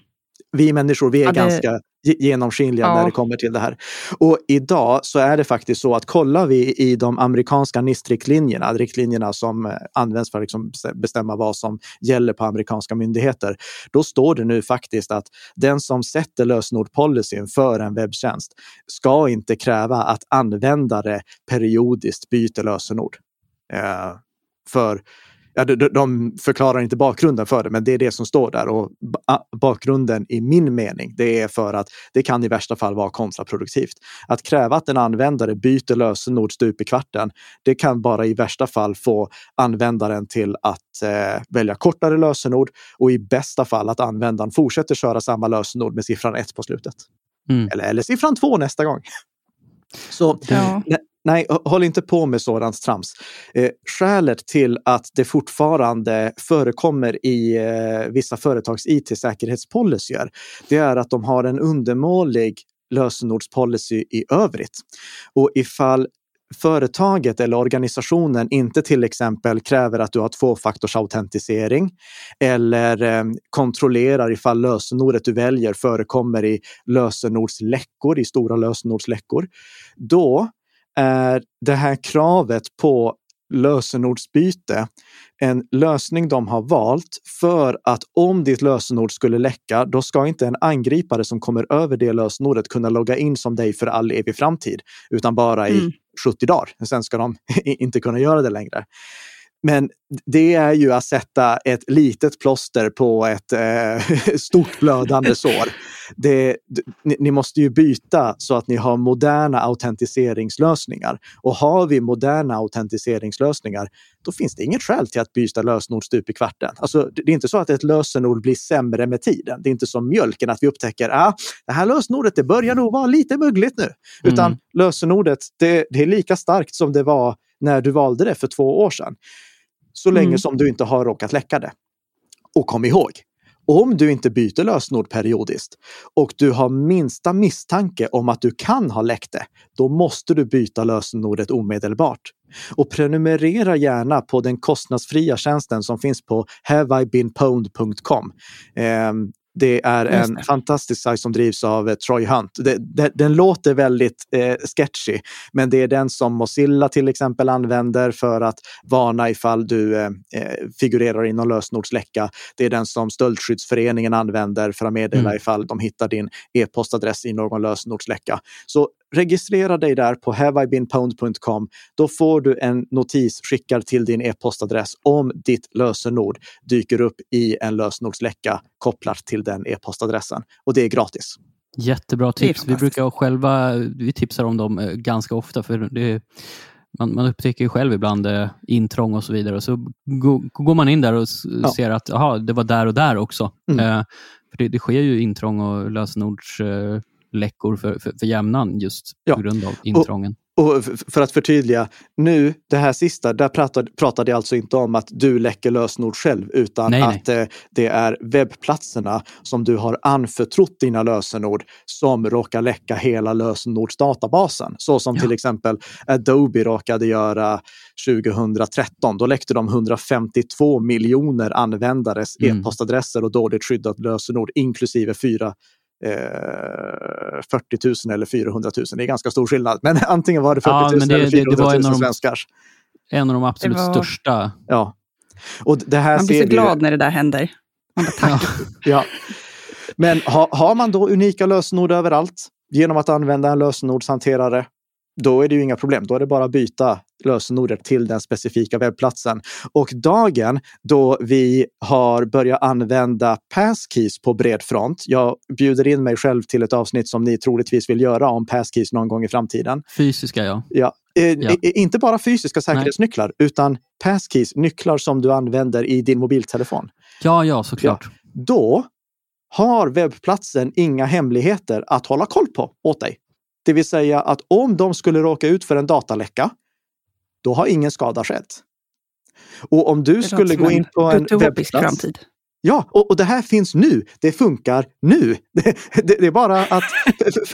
B: vi människor, vi är ja, det... ganska genomskinliga ja. när det kommer till det här. Och idag så är det faktiskt så att kollar vi i de amerikanska NIST-riktlinjerna, riktlinjerna som eh, används för att liksom bestämma vad som gäller på amerikanska myndigheter, då står det nu faktiskt att den som sätter lösenordpolicyn för en webbtjänst ska inte kräva att användare periodiskt byter lösenord. Eh, för ja, de, de förklarar inte bakgrunden för det, men det är det som står där. Och bakgrunden i min mening, det är för att det kan i värsta fall vara kontraproduktivt. Att kräva att en användare byter lösenord stup i kvarten, det kan bara i värsta fall få användaren till att eh, välja kortare lösenord och i bästa fall att användaren fortsätter köra samma lösenord med siffran 1 på slutet. Mm. Eller, eller siffran 2 nästa gång. Så ja. Nej, håll inte på med sådant trams. Eh, skälet till att det fortfarande förekommer i eh, vissa företags it-säkerhetspolicyer, det är att de har en undermålig lösenordspolicy i övrigt. Och ifall företaget eller organisationen inte till exempel kräver att du har tvåfaktorsautentisering eller eh, kontrollerar ifall lösenordet du väljer förekommer i lösenordsläckor, i stora lösenordsläckor, då är det här kravet på lösenordsbyte en lösning de har valt för att om ditt lösenord skulle läcka, då ska inte en angripare som kommer över det lösenordet kunna logga in som dig för all evig framtid, utan bara i mm. 70 dagar. Sen ska de [laughs] inte kunna göra det längre. Men det är ju att sätta ett litet plåster på ett eh, [laughs] stort blödande sår. Det, ni, ni, måste ju byta så att ni har moderna autentiseringslösningar. Och har vi moderna autentiseringslösningar, då finns det inget skäl till att byta lösenord stup i kvarten. Alltså, det är inte så att ett lösenord blir sämre med tiden. Det är inte som mjölken, att vi upptäcker att ah, det här lösenordet det börjar nog vara lite mögligt nu. Utan mm. lösenordet, det, det är lika starkt som det var när du valde det för två år sedan så länge mm. som du inte har råkat läcka det. Och kom ihåg, om du inte byter lösenord periodiskt och du har minsta misstanke om att du kan ha läckt det, då måste du byta lösenordet omedelbart. Och prenumerera gärna på den kostnadsfria tjänsten som finns på haveibeenpwned.com. Eh, det är en det. fantastisk sajt som drivs av eh, Troy Hunt. Det, det, den låter väldigt eh, sketchy, men det är den som Mozilla till exempel använder för att varna ifall du eh, eh figurerar i någon lösenordsläcka. Det är den som Stöldskyddsföreningen använder för att meddela mm. ifall de hittar din e-postadress i någon lösenordsläcka. Så registrera dig där på haveibeenpwned.com. Då får du en notis skickad till din e-postadress om ditt lösenord dyker upp i en lösenordsläcka kopplat till den e-postadressen. Och det är gratis.
A: Jättebra tips. Vi brukar själva vi tipsar om dem eh, ganska ofta. för det man, man upptäcker ju själv ibland eh, intrång och så vidare. Och så går man in där och ja. ser att aha, det var där och där också. Mm. Eh, för det, det, sker ju intrång och lösenords eh, läckor för, för, för jämnan just ja. på grund av intrången.
B: och för att förtydliga, nu det här sista, där pratade, pratade jag alltså inte om att du läcker lösenord själv, utan
A: nej,
B: att
A: nej.
B: Eh, det är webbplatserna som du har anförtrott dina lösenord som råkar läcka hela lösenordsdatabasen. Så som
A: Ja.
B: till exempel Adobe råkade göra 2013. Då läckte de 152 miljoner användares
A: Mm.
B: e-postadresser och dåligt skyddat lösenord, inklusive fyra eh, 40 000 eller 400 000. Det är ganska stor skillnad. Men [laughs] antingen var det 40 000
A: Ja, men det-
B: eller
A: det- det
B: 400
A: var
B: 000
A: en av de-
B: svenskars.
A: En av de absolut
C: Det var-
A: största.
B: Ja. Och det här
C: Man blir
B: ser
C: så
B: vi ju-
C: glad när det där händer. Man bara, tack. [laughs]
B: Ja. Men ha, har man då unika lösenord överallt genom att använda en lösenordshanterare, då är det ju inga problem. Då är det bara att byta lösenordet till den specifika webbplatsen. Och dagen då vi har börjat använda passkeys på bred front. Jag bjuder in mig själv till ett avsnitt som ni troligtvis vill göra om passkeys någon gång i framtiden.
A: Fysiska, ja.
B: Ja. Eh,
A: Ja.
B: Inte bara fysiska säkerhetsnycklar, utan passkeys, nycklar som du använder i din mobiltelefon
A: Ja, ja, såklart.
B: då har webbplatsen inga hemligheter att hålla koll på åt dig. Det vill säga att om de skulle råka ut för en dataläcka, då har ingen skada skett. Och om du skulle gå in på en webbplats.
C: framtid.
B: Ja, och, och det här finns nu. Det funkar nu. [laughs] Det, det, det är bara att...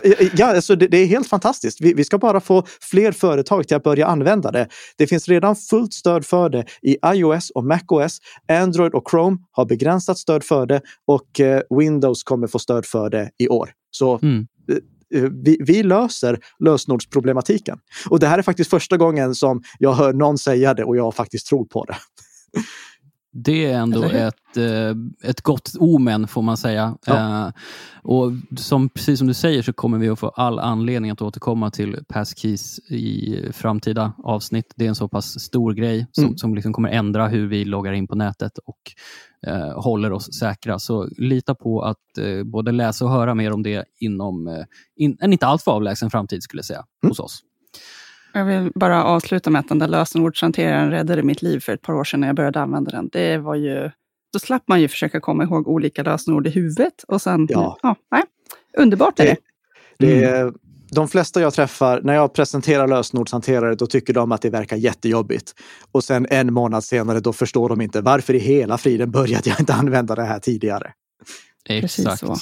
B: [laughs] Ja, alltså det, det är helt fantastiskt. Vi, vi ska bara få fler företag till att börja använda det. Det finns redan fullt stöd för det i iOS och macOS. Android och Chrome har begränsat stöd för det och eh, Windows kommer få stöd för det i år. Så
A: Mm.
B: Eh, vi, vi löser lösenordsproblematiken. Och det här är faktiskt första gången som jag hör någon säga det och jag faktiskt tror på det.
A: Det är ändå ett, eh, ett gott omen, får man säga.
B: Ja.
A: Eh, och som, precis som du säger så kommer vi att få all anledning att återkomma till passkeys i framtida avsnitt. Det är en så pass stor grej som,
B: Mm.
A: som liksom kommer ändra hur vi loggar in på nätet och eh, håller oss säkra. Så lita på att eh, både läsa och höra mer om det inom eh, in, en inte alltför avlägsen framtid, skulle jag säga,
B: Mm.
A: hos oss.
C: Jag vill bara avsluta med att den där lösenordshanteraren räddade mitt liv för ett par år sedan när jag började använda den. Det var ju, då slapp man ju försöka komma ihåg olika lösenord i huvudet. Och sen,
B: Ja.
C: nej, underbart är det.
B: Det
A: Mm.
B: är, De flesta jag träffar, när jag presenterar lösenordshanterare, då tycker de att det verkar jättejobbigt. Och sen en månad senare, då förstår de inte varför i hela friden började jag inte använda det här tidigare.
C: Precis
A: Exakt.
C: så.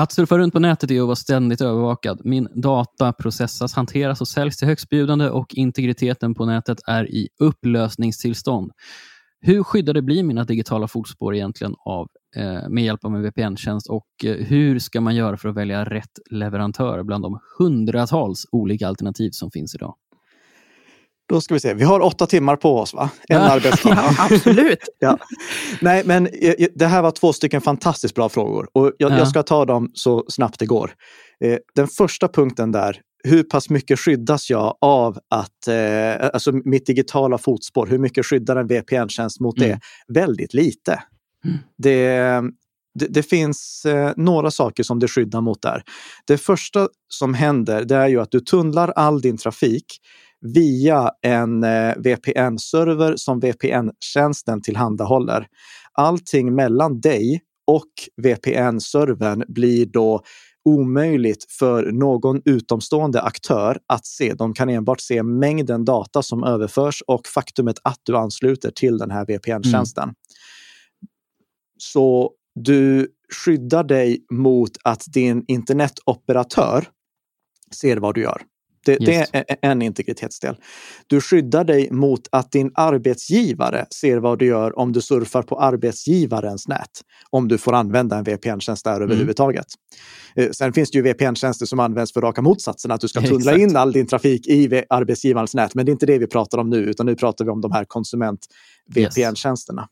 A: Att surfa runt på nätet är att vara ständigt övervakad. Min data processas, hanteras och säljs till högstbjudande och integriteten på nätet är i upplösningstillstånd. Hur skyddade blir mina digitala fotspår egentligen av, eh, med hjälp av en VPN-tjänst och eh, hur ska man göra för att välja rätt leverantör bland de hundratals olika alternativ som finns idag?
B: Då ska vi se, vi har åtta timmar på oss, va? En
A: Ja.
B: arbetsdag. [laughs]
C: Ja, absolut. [laughs]
B: Ja. Nej, men eh, eh, det här var två stycken fantastiskt bra frågor och jag,
A: Ja.
B: jag ska ta dem så snabbt det går. Eh, Den första punkten där, hur pass mycket skyddas jag av att, eh, alltså mitt digitala fotspår, hur mycket skyddar en VPN-tjänst mot det?
A: Mm.
B: Väldigt lite.
A: Mm.
B: Det, det, det finns eh, några saker som det skyddar mot där. Det första som händer det är ju att du tunnlar all din trafik via en eh, VPN-server som VPN-tjänsten tillhandahåller. Allting mellan dig och VPN-servern blir då omöjligt för någon utomstående aktör att se. De kan enbart se mängden data som överförs och faktumet att du ansluter till den här VPN-tjänsten. Så du skyddar dig mot att din internetoperatör ser vad du gör. Det, det
A: Yes.
B: är en integritetsdel. Du skyddar dig mot att din arbetsgivare ser vad du gör om du surfar på arbetsgivarens nät. Om du får använda en VPN-tjänst där överhuvudtaget. Eh, Sen finns det ju VPN-tjänster som används för raka motsatsen, att du ska tunnla in all din trafik i arbetsgivarens nät. Men det är inte det vi pratar om nu, utan nu pratar vi om de här konsument-VPN-tjänsterna.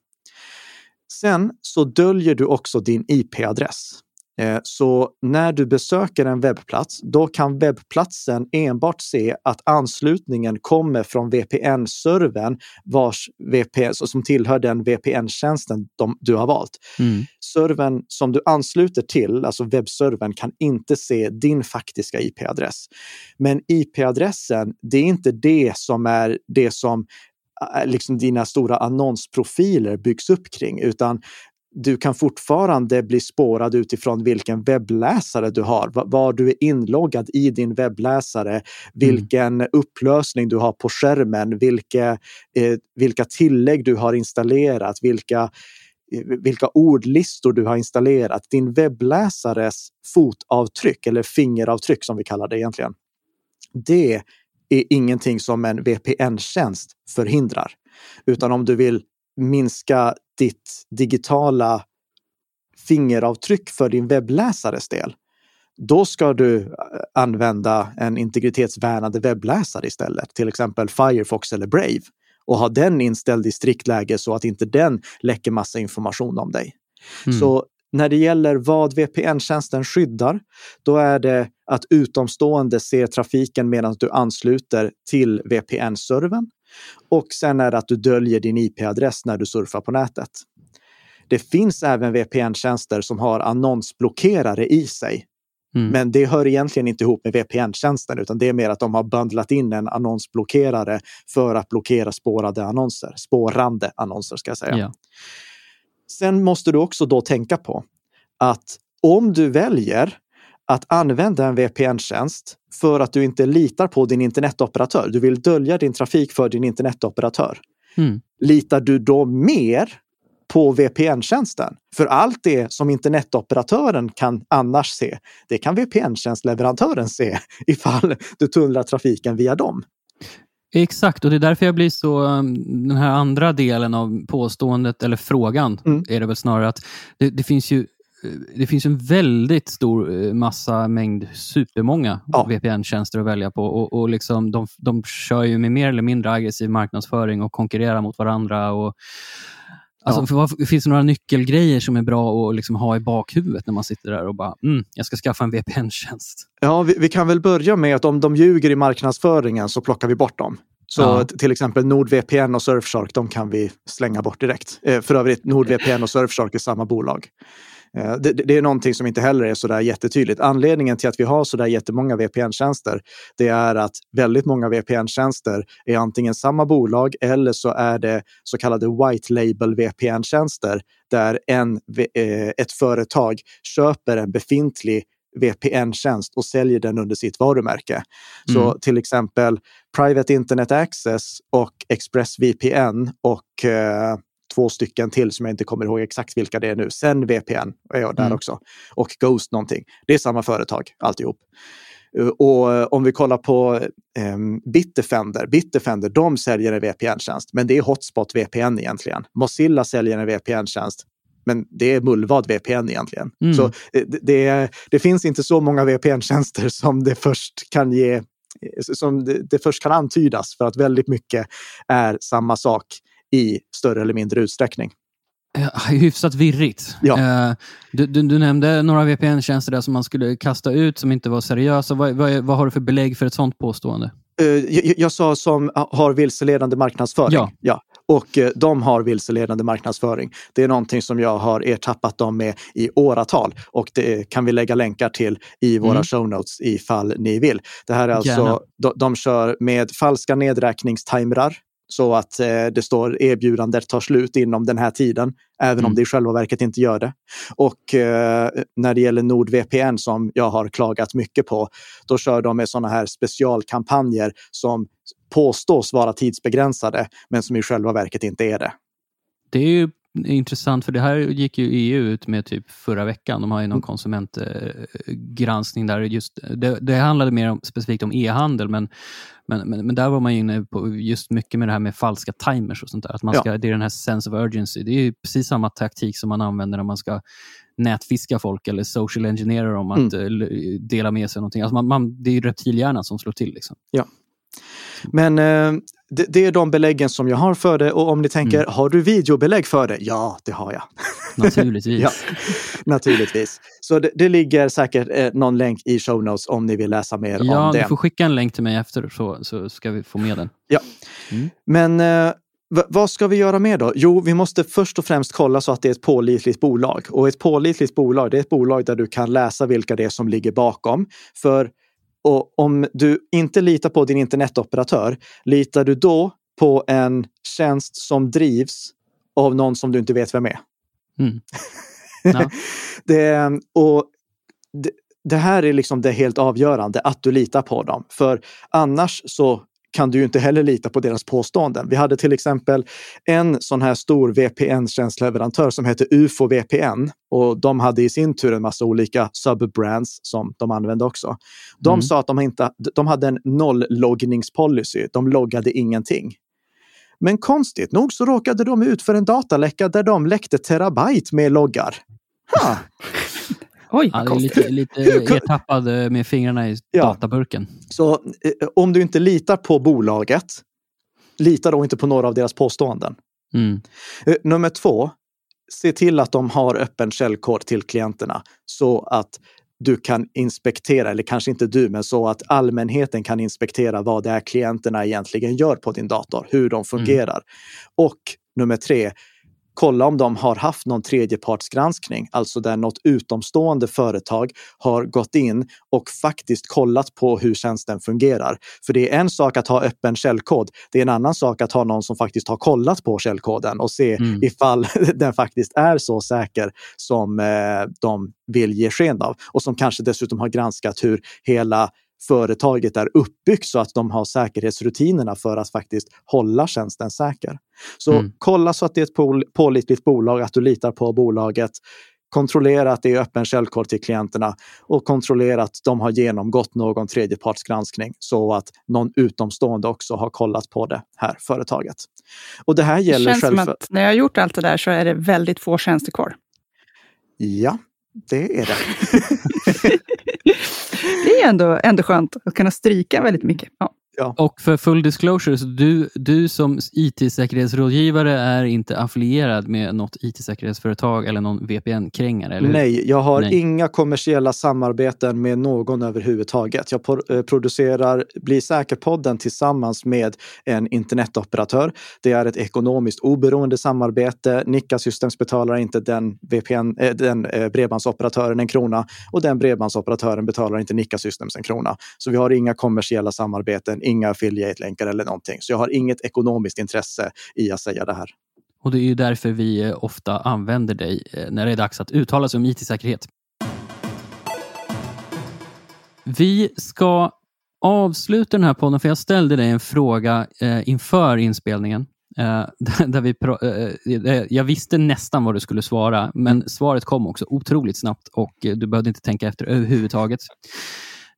B: Sen så döljer du också din IP-adress. Eh, Så när du besöker en webbplats, då kan webbplatsen enbart se att anslutningen kommer från VPN-servern vars VPN, som tillhör den VPN-tjänsten du har valt.
A: Mm.
B: Servern som du ansluter till, alltså webbservern, kan inte se din faktiska IP-adress. Men IP-adressen, det är inte det som är det som eh, liksom dina stora annonsprofiler byggs upp kring, utan du kan fortfarande bli spårad utifrån vilken webbläsare du har, var du är inloggad i din webbläsare, mm. vilken mm. upplösning du har på skärmen, vilka, eh, vilka tillägg du har installerat, vilka eh, vilka ordlistor du har installerat, din webbläsares fotavtryck eller fingeravtryck som vi kallar det egentligen. Det är ingenting som en VPN-tjänst förhindrar. Utan om du vill minska ditt digitala fingeravtryck för din webbläsares del, då ska du eh, använda en integritetsvärnande webbläsare istället, till exempel Firefox eller Brave och ha den inställd i strikt läge så att inte den läcker massa information om dig. Mm. Så när det gäller vad VPN-tjänsten skyddar, då är det att utomstående ser trafiken medan du ansluter till VPN-servern. Och sen är det att du döljer din IP-adress när du surfar på nätet. Det finns även VPN-tjänster som har annonsblockerare i sig. Mm. Men det hör egentligen inte ihop med VPN-tjänsten, utan det är mer att de har bundlat in en annonsblockerare för att blockera spårade annonser. Spårande annonser ska jag säga. Ja. Sen måste du också då tänka på att om du väljer att använda en VPN-tjänst för att du inte litar på din internetoperatör. Du vill dölja din trafik för din internetoperatör. Mm. Litar du då mer på VPN-tjänsten? För allt det som internetoperatören kan annars se, det kan VPN-tjänstleverantören se [laughs] ifall du tunnlar trafiken via dem.
A: Exakt, och det är därför jag blir så... Um, den här andra delen av påståendet, eller frågan, mm. är det väl snarare att det, det finns ju det finns en väldigt stor eh, massa mängd, supermånga ja. VPN-tjänster att välja på och, och liksom de, de kör ju med mer eller mindre aggressiv marknadsföring och konkurrerar mot varandra. Och, Alltså, ja. Finns det några nyckelgrejer som är bra att liksom ha i bakhuvudet när man sitter där och bara, mm, jag ska skaffa en VPN-tjänst?
B: Ja, vi, vi, kan väl börja med att om de ljuger i marknadsföringen så plockar vi bort dem. Så ja. till exempel NordVPN och Surfshark, de kan vi slänga bort direkt. Eh, för övrigt, NordVPN och Surfshark är samma bolag. Eh, det, det, är någonting som inte heller är så där jättetydligt. Anledningen till att vi har så där jättemånga VPN-tjänster, det är att väldigt många VPN-tjänster är antingen samma bolag eller så är det så kallade white label VPN-tjänster där en, eh, ett företag köper en befintlig VPN-tjänst och säljer den under sitt varumärke. Mm. Så till exempel Private Internet Access och ExpressVPN och eh, två stycken till som jag inte kommer ihåg exakt vilka det är nu. Sen VPN är jag där mm. också. Och Ghost någonting. Det är samma företag alltihop. Eh, och eh, om vi kollar på eh, Bitdefender, Bitdefender, de säljer en VPN-tjänst, men det är Hotspot VPN egentligen. Mozilla säljer en VPN-tjänst, men det är mullvad VPN egentligen. Mm. Så eh, det, det, det, finns inte så många VPN-tjänster som det först kan ge som det, det först kan antydas för att väldigt mycket är samma sak i större eller mindre utsträckning.
A: Hyfsat virrigt. Ja. Eh, du, du, du nämnde några VPN-tjänster där som man skulle kasta ut som inte var seriösa. Vad, vad, vad har du för belägg för ett sådant påstående?
B: Eh, jag, jag, sa som har vilseledande marknadsföring. Ja. ja. Och eh, de har vilseledande marknadsföring. Det är någonting som jag har ertappat dem med i åratal och det kan vi lägga länkar till i våra mm. show notes ifall ni vill. Det här är alltså, de, de kör med falska nedräkningstimrar så att eh, det står erbjudandet tar slut inom den här tiden, även mm. om det i själva verket inte gör det. Och eh, när det gäller NordVPN som jag har klagat mycket på, då kör de med sådana här specialkampanjer som påstås vara tidsbegränsade, men som i själva verket inte är det.
A: Det är ju intressant, för det här gick ju EU ut med typ förra veckan. De har ju någon mm. konsumentgranskning där. Just, det, det handlade mer om, specifikt om e-handel, men, men, men, men, där var man inne på just mycket med det här med falska timers och sånt där. Att man ska, ja. Det är den här sense of urgency. Det är precis samma taktik som man använder när man ska nätfiska folk eller social engineera dem att mm. Eh, dela med sig någonting. Alltså man, man, det är reptilhjärnan som slår till. Liksom.
B: Ja. Men eh, det, det, är de beläggen som jag har för det och om ni tänker, mm. har du videobelägg för det? Ja, det har jag. [laughs]
A: Naturligtvis. ja,
B: naturligtvis. Så det, det ligger säkert eh, någon länk i show notes om ni vill läsa mer
A: ja,
B: om det.
A: Ja, du får skicka en länk till mig efter så, så ska vi få med den.
B: Ja, mm. men eh, vad ska vi göra mer då? Jo, vi måste först och främst kolla så att det är ett pålitligt bolag. Och ett pålitligt bolag, det är ett bolag där du kan läsa vilka det är som ligger bakom. För och om du inte litar på din internetoperatör, litar du då på en tjänst som drivs av någon som du inte vet vem är?
A: Mm. [laughs] Ja.
B: det, och det, det här är liksom det helt avgörande, att du litar på dem. För annars så kan du ju inte heller lita på deras påståenden. Vi hade till exempel en sån här stor VPN-tjänstleverantör som heter UFO VPN och de hade i sin tur en massa olika subbrands som de använde också. De
A: Mm.
B: sa att de, inte, de hade en noll-loggningspolicy. De loggade ingenting. Men konstigt nog så råkade de ut för en dataläcka där de läckte terabyte med loggar. Ha, [laughs]
C: Oj,
A: Ja, det är lite, lite [laughs] ertappad eh, med fingrarna i
B: Ja.
A: databurken.
B: Så eh, om du inte litar på bolaget, lita då inte på några av deras påståenden.
A: Mm.
B: Eh, Nummer två, se till att de har öppen källkod till klienterna så att du kan inspektera, eller kanske inte du, men så att allmänheten kan inspektera vad det är klienterna egentligen gör på din dator, hur de fungerar. Och nummer tre, kolla om de har haft någon tredjepartsgranskning, alltså där något utomstående företag har gått in och faktiskt kollat på hur tjänsten fungerar. För det är en sak att ha öppen källkod. Det är en annan sak att ha någon som faktiskt har kollat på källkoden och se
A: Mm.
B: ifall [laughs] den faktiskt är så säker som eh, de vill ge sken av. Och som kanske dessutom har granskat hur hela företaget är uppbyggt så att de har säkerhetsrutinerna för att faktiskt hålla tjänsten säker. Så
A: Mm.
B: kolla så att det är ett pålitligt bolag, att du litar på bolaget. Kontrollera att det är öppen källkod till klienterna och kontrollera att de har genomgått någon tredjepartsgranskning så att någon utomstående också har kollat på det här företaget. Och det här
C: Det
B: gäller
C: känns som
B: själv...
C: att när jag har gjort allt det där så är det väldigt få tjänster kvar.
B: Ja, det är det. [laughs]
C: Det är ändå, ändå skönt att kunna stryka väldigt mycket. Ja.
A: Och för full disclosure, så du, du som IT-säkerhetsrådgivare är inte affilierad med något IT-säkerhetsföretag eller någon VPN-krängare?
B: Nej, jag har
A: Nej.
B: inga kommersiella samarbeten med någon överhuvudtaget. Jag eh, producerar Bli säker-podden tillsammans med en internetoperatör. Det är ett ekonomiskt oberoende samarbete. Nikka Systems betalar inte den, VPN, eh, den eh, bredbandsoperatören en krona och den bredbandsoperatören betalar inte Nikka Systems en krona. Så vi har inga kommersiella samarbeten, inga affiliate-länkar eller någonting. Så jag har inget ekonomiskt intresse i att säga det här.
A: Och det är ju därför vi eh, ofta använder dig eh, när det är dags att uttala sig om IT-säkerhet. Vi ska avsluta den här podden, för jag ställde dig en fråga eh, inför inspelningen. Eh, där [laughs] där vi eh, jag visste nästan vad du skulle svara, men svaret kom också otroligt snabbt och du behövde inte tänka efter överhuvudtaget.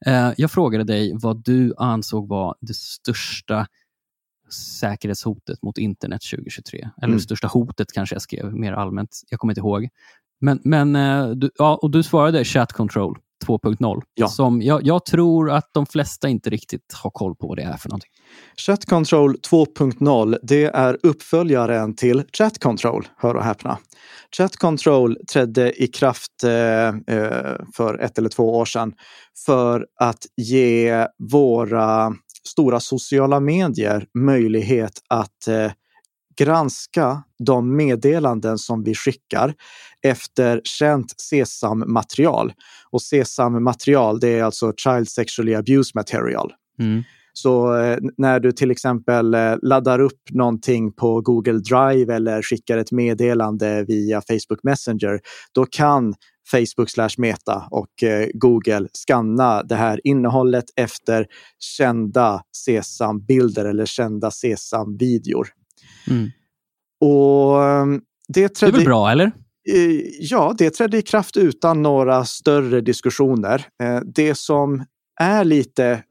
A: Eh, jag frågade dig vad du ansåg var det största säkerhetshotet mot internet 2023. Eller
B: Mm.
A: det största hotet kanske jag skrev mer allmänt. Jag kommer inte ihåg. Men, men eh, du, ja, och du svarade chat control 2.0.
B: Ja.
A: Som jag, jag tror att de flesta inte riktigt har koll på vad det är för någonting.
B: Chat Control 2.0, det är uppföljaren till Chat Control, hör och häpna. Chat Control trädde i kraft eh, eh, för ett eller två år sedan för att ge våra stora sociala medier möjlighet att eh, granska de meddelanden som vi skickar efter känt SESAM-material. Och SESAM-material, det är alltså Child Sexually Abuse Material.
A: Mm.
B: Så eh, när du till exempel eh, laddar upp någonting på Google Drive eller skickar ett meddelande via Facebook Messenger, då kan Facebook slash Meta och eh, Google skanna det här innehållet efter kända SESAM-bilder eller kända SESAM-videor.
A: Mm.
B: Och eh, det
A: Det är
B: trädde...
A: väl bra, eller?
B: Ja, det trädde i kraft utan några större diskussioner. Eh, Det som är lite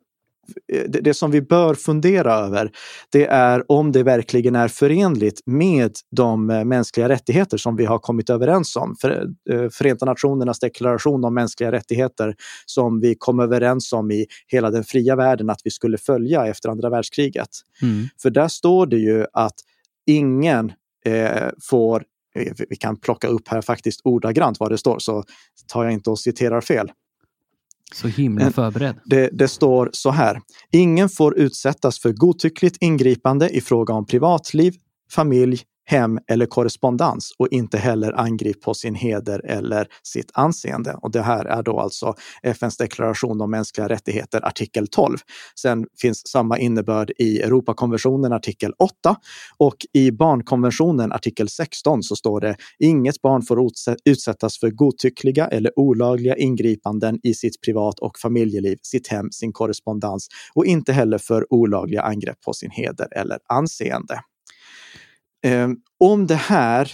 B: det det som vi bör fundera över, det är om det verkligen är förenligt med de eh, mänskliga rättigheter som vi har kommit överens om. För, eh, Förenta Nationernas deklaration om mänskliga rättigheter som vi kom överens om i hela den fria världen att vi skulle följa efter andra världskriget.
A: Mm.
B: För där står det ju att ingen eh, får, eh, vi kan plocka upp här faktiskt ordagrant vad det står så tar jag inte och citerar fel.
A: Så himla förberedd.
B: Det, det står så här. Ingen får utsättas för godtyckligt ingripande i fråga om privatliv, familj, hem eller korrespondens och inte heller angrip på sin heder eller sitt anseende. Och det här är då alltså FNs deklaration om mänskliga rättigheter, artikel 12. Sen finns samma innebörd i Europakonventionen, artikel 8 och i barnkonventionen, artikel 16, så står det inget barn får utsättas för godtyckliga eller olagliga ingripanden i sitt privat och familjeliv, sitt hem, sin korrespondens och inte heller för olagliga angrepp på sin heder eller anseende. Eh, om det här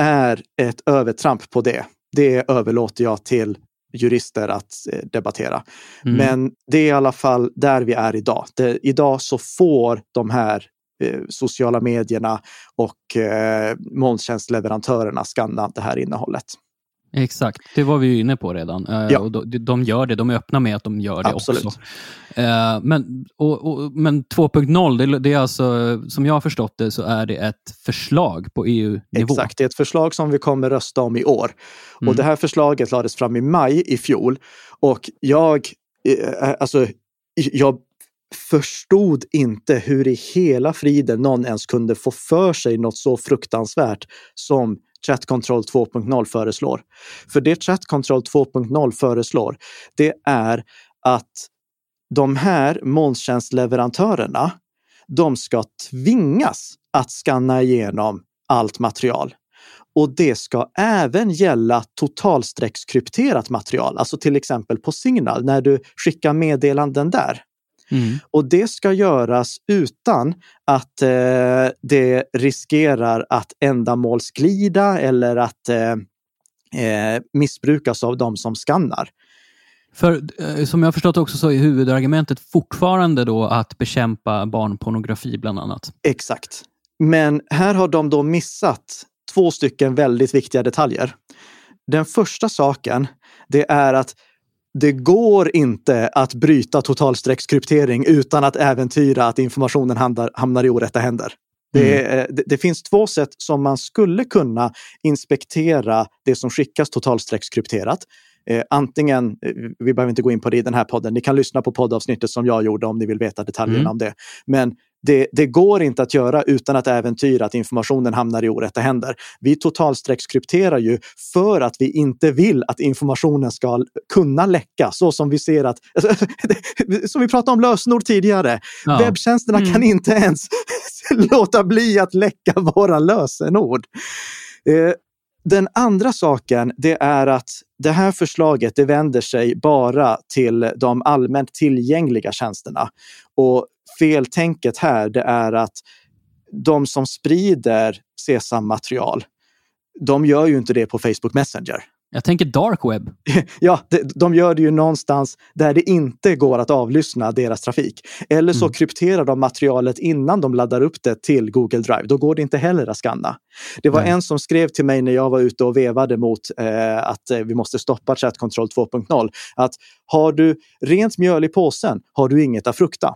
B: är ett övertramp på det, det överlåter jag till jurister att eh, debattera. Mm. Men det är i alla fall där vi är idag. Det, idag så får de här eh, sociala medierna och eh, molntjänstleverantörerna skanna det här innehållet.
A: Exakt, det var vi ju inne på redan. Eh, ja. Och de gör det, de är öppna med att de gör det Absolut. också. Eh, men, och, och, men 2.0, det, det, är alltså, som jag har förstått det, så är det ett förslag på EU-nivå.
B: Exakt, det är ett förslag som vi kommer rösta om i år. Mm. Och det här förslaget lades fram i maj i fjol. Och jag, eh, alltså, jag förstod inte hur i hela friden någon ens kunde få för sig något så fruktansvärt som Chat Control 2.0 föreslår. För det Chat Control 2.0 föreslår, det är att de här molntjänstleverantörerna, de ska tvingas att skanna igenom allt material. Och det ska även gälla totalstreckskrypterat material, alltså till exempel på Signal när du skickar meddelanden där. Mm. Och det ska göras utan att eh, det riskerar att ändamålsglida eller att eh, eh, missbrukas av de som skannar.
A: För eh, som jag förstått också så är huvudargumentet fortfarande då att bekämpa barnpornografi bland annat.
B: Exakt. Men här har de då missat två stycken väldigt viktiga detaljer. Den första saken, det är att det går inte att bryta totalstreckskryptering utan att äventyra att informationen hamnar, hamnar i orätta händer. Det, mm. det, det, finns två sätt som man skulle kunna inspektera det som skickas totalstreckskrypterat. Eh, antingen, eh, vi behöver inte gå in på det i den här podden, ni kan lyssna på poddavsnittet som jag gjorde om ni vill veta detaljerna mm. om det. Men det, det, går inte att göra utan att äventyra att informationen hamnar i orätta händer. Vi totalstreckskrypterar ju för att vi inte vill att informationen ska kunna läcka, så som vi ser att, [laughs] som vi pratade om lösenord tidigare. Ja. Webbtjänsterna mm. kan inte ens [laughs] låta bli att läcka våra lösenord. Eh, den andra saken, det är att det här förslaget det vänder sig bara till de allmänt tillgängliga tjänsterna. Och feltänket här, det är att de som sprider CSAM-material, de gör ju inte det på Facebook Messenger.
A: Jag tänker dark web. [laughs]
B: ja, de gör det ju någonstans där det inte går att avlyssna deras trafik. Eller så mm. krypterar de materialet innan de laddar upp det till Google Drive. Då går det inte heller att skanna. Det var mm. en som skrev till mig när jag var ute och vevade mot eh, att eh, vi måste stoppa Chat Control 2.0 att har du rent mjöl i påsen har du inget att frukta.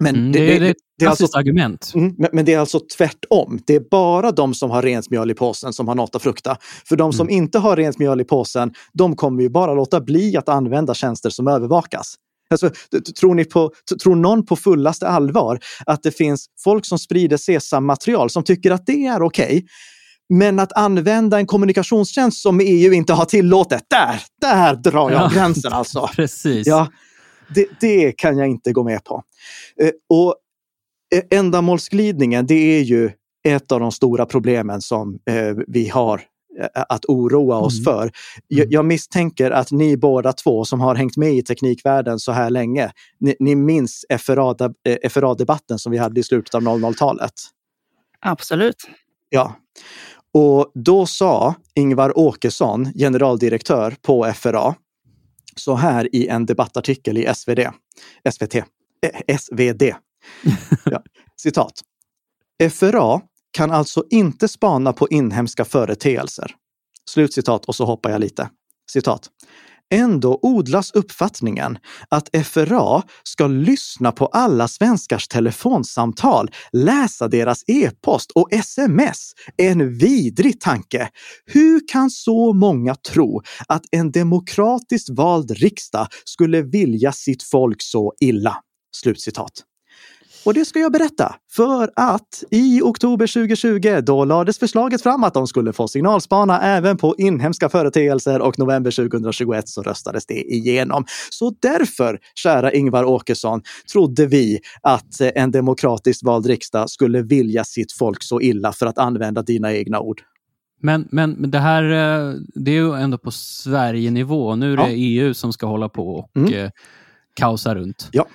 A: Men mm, det, det, det, det är alltså, argument.
B: Mm, men, men, det är alltså tvärtom. Det är bara de som har rent mjöl i påsen som har något att frukta. För de som mm. inte har rent mjöl i påsen, de kommer ju bara låta bli att använda tjänster som övervakas. Alltså, tror, ni på, tror någon på fullaste allvar att det finns folk som sprider SESAM-material som tycker att det är okej? Okay, men att använda en kommunikationstjänst som EU inte har tillåtet, där, där drar jag ja, gränsen [laughs] alltså.
A: Precis.
B: Ja, det, det, kan jag inte gå med på. Eh, och eh, ändamålsglidningen, det är ju ett av de stora problemen som eh, vi har att oroa oss mm. för. Jag, mm. jag, misstänker att ni båda två som har hängt med i teknikvärlden så här länge, ni, ni minns FRA-debatten som vi hade i slutet av 00-talet.
C: Absolut.
B: Ja. Och då sa Ingvar Åkesson, generaldirektör på FRA, så här i en debattartikel i SvD, SVT, eh, SvD. [laughs] Ja, citat. FRA kan alltså inte spana på inhemska företeelser. Slutcitat och så hoppar jag lite. Citat. Ändå odlas uppfattningen att FRA ska lyssna på alla svenskars telefonsamtal, läsa deras e-post och sms. En vidrig tanke. Hur kan så många tro att en demokratiskt vald riksdag skulle vilja sitt folk så illa? Slutcitat. Och det ska jag berätta. För att i oktober 2020, då lades förslaget fram att de skulle få signalspana även på inhemska företeelser och november 2021 så röstades det igenom. Så därför, kära Ingvar Åkesson, trodde vi att en demokratiskt vald riksdag skulle vilja sitt folk så illa för att använda dina egna ord.
A: Men, men det här eh, det är ju ändå på Sverige-nivå. Nu är det ja. EU som ska hålla på och mm. Eh, kaosa runt.
B: Ja.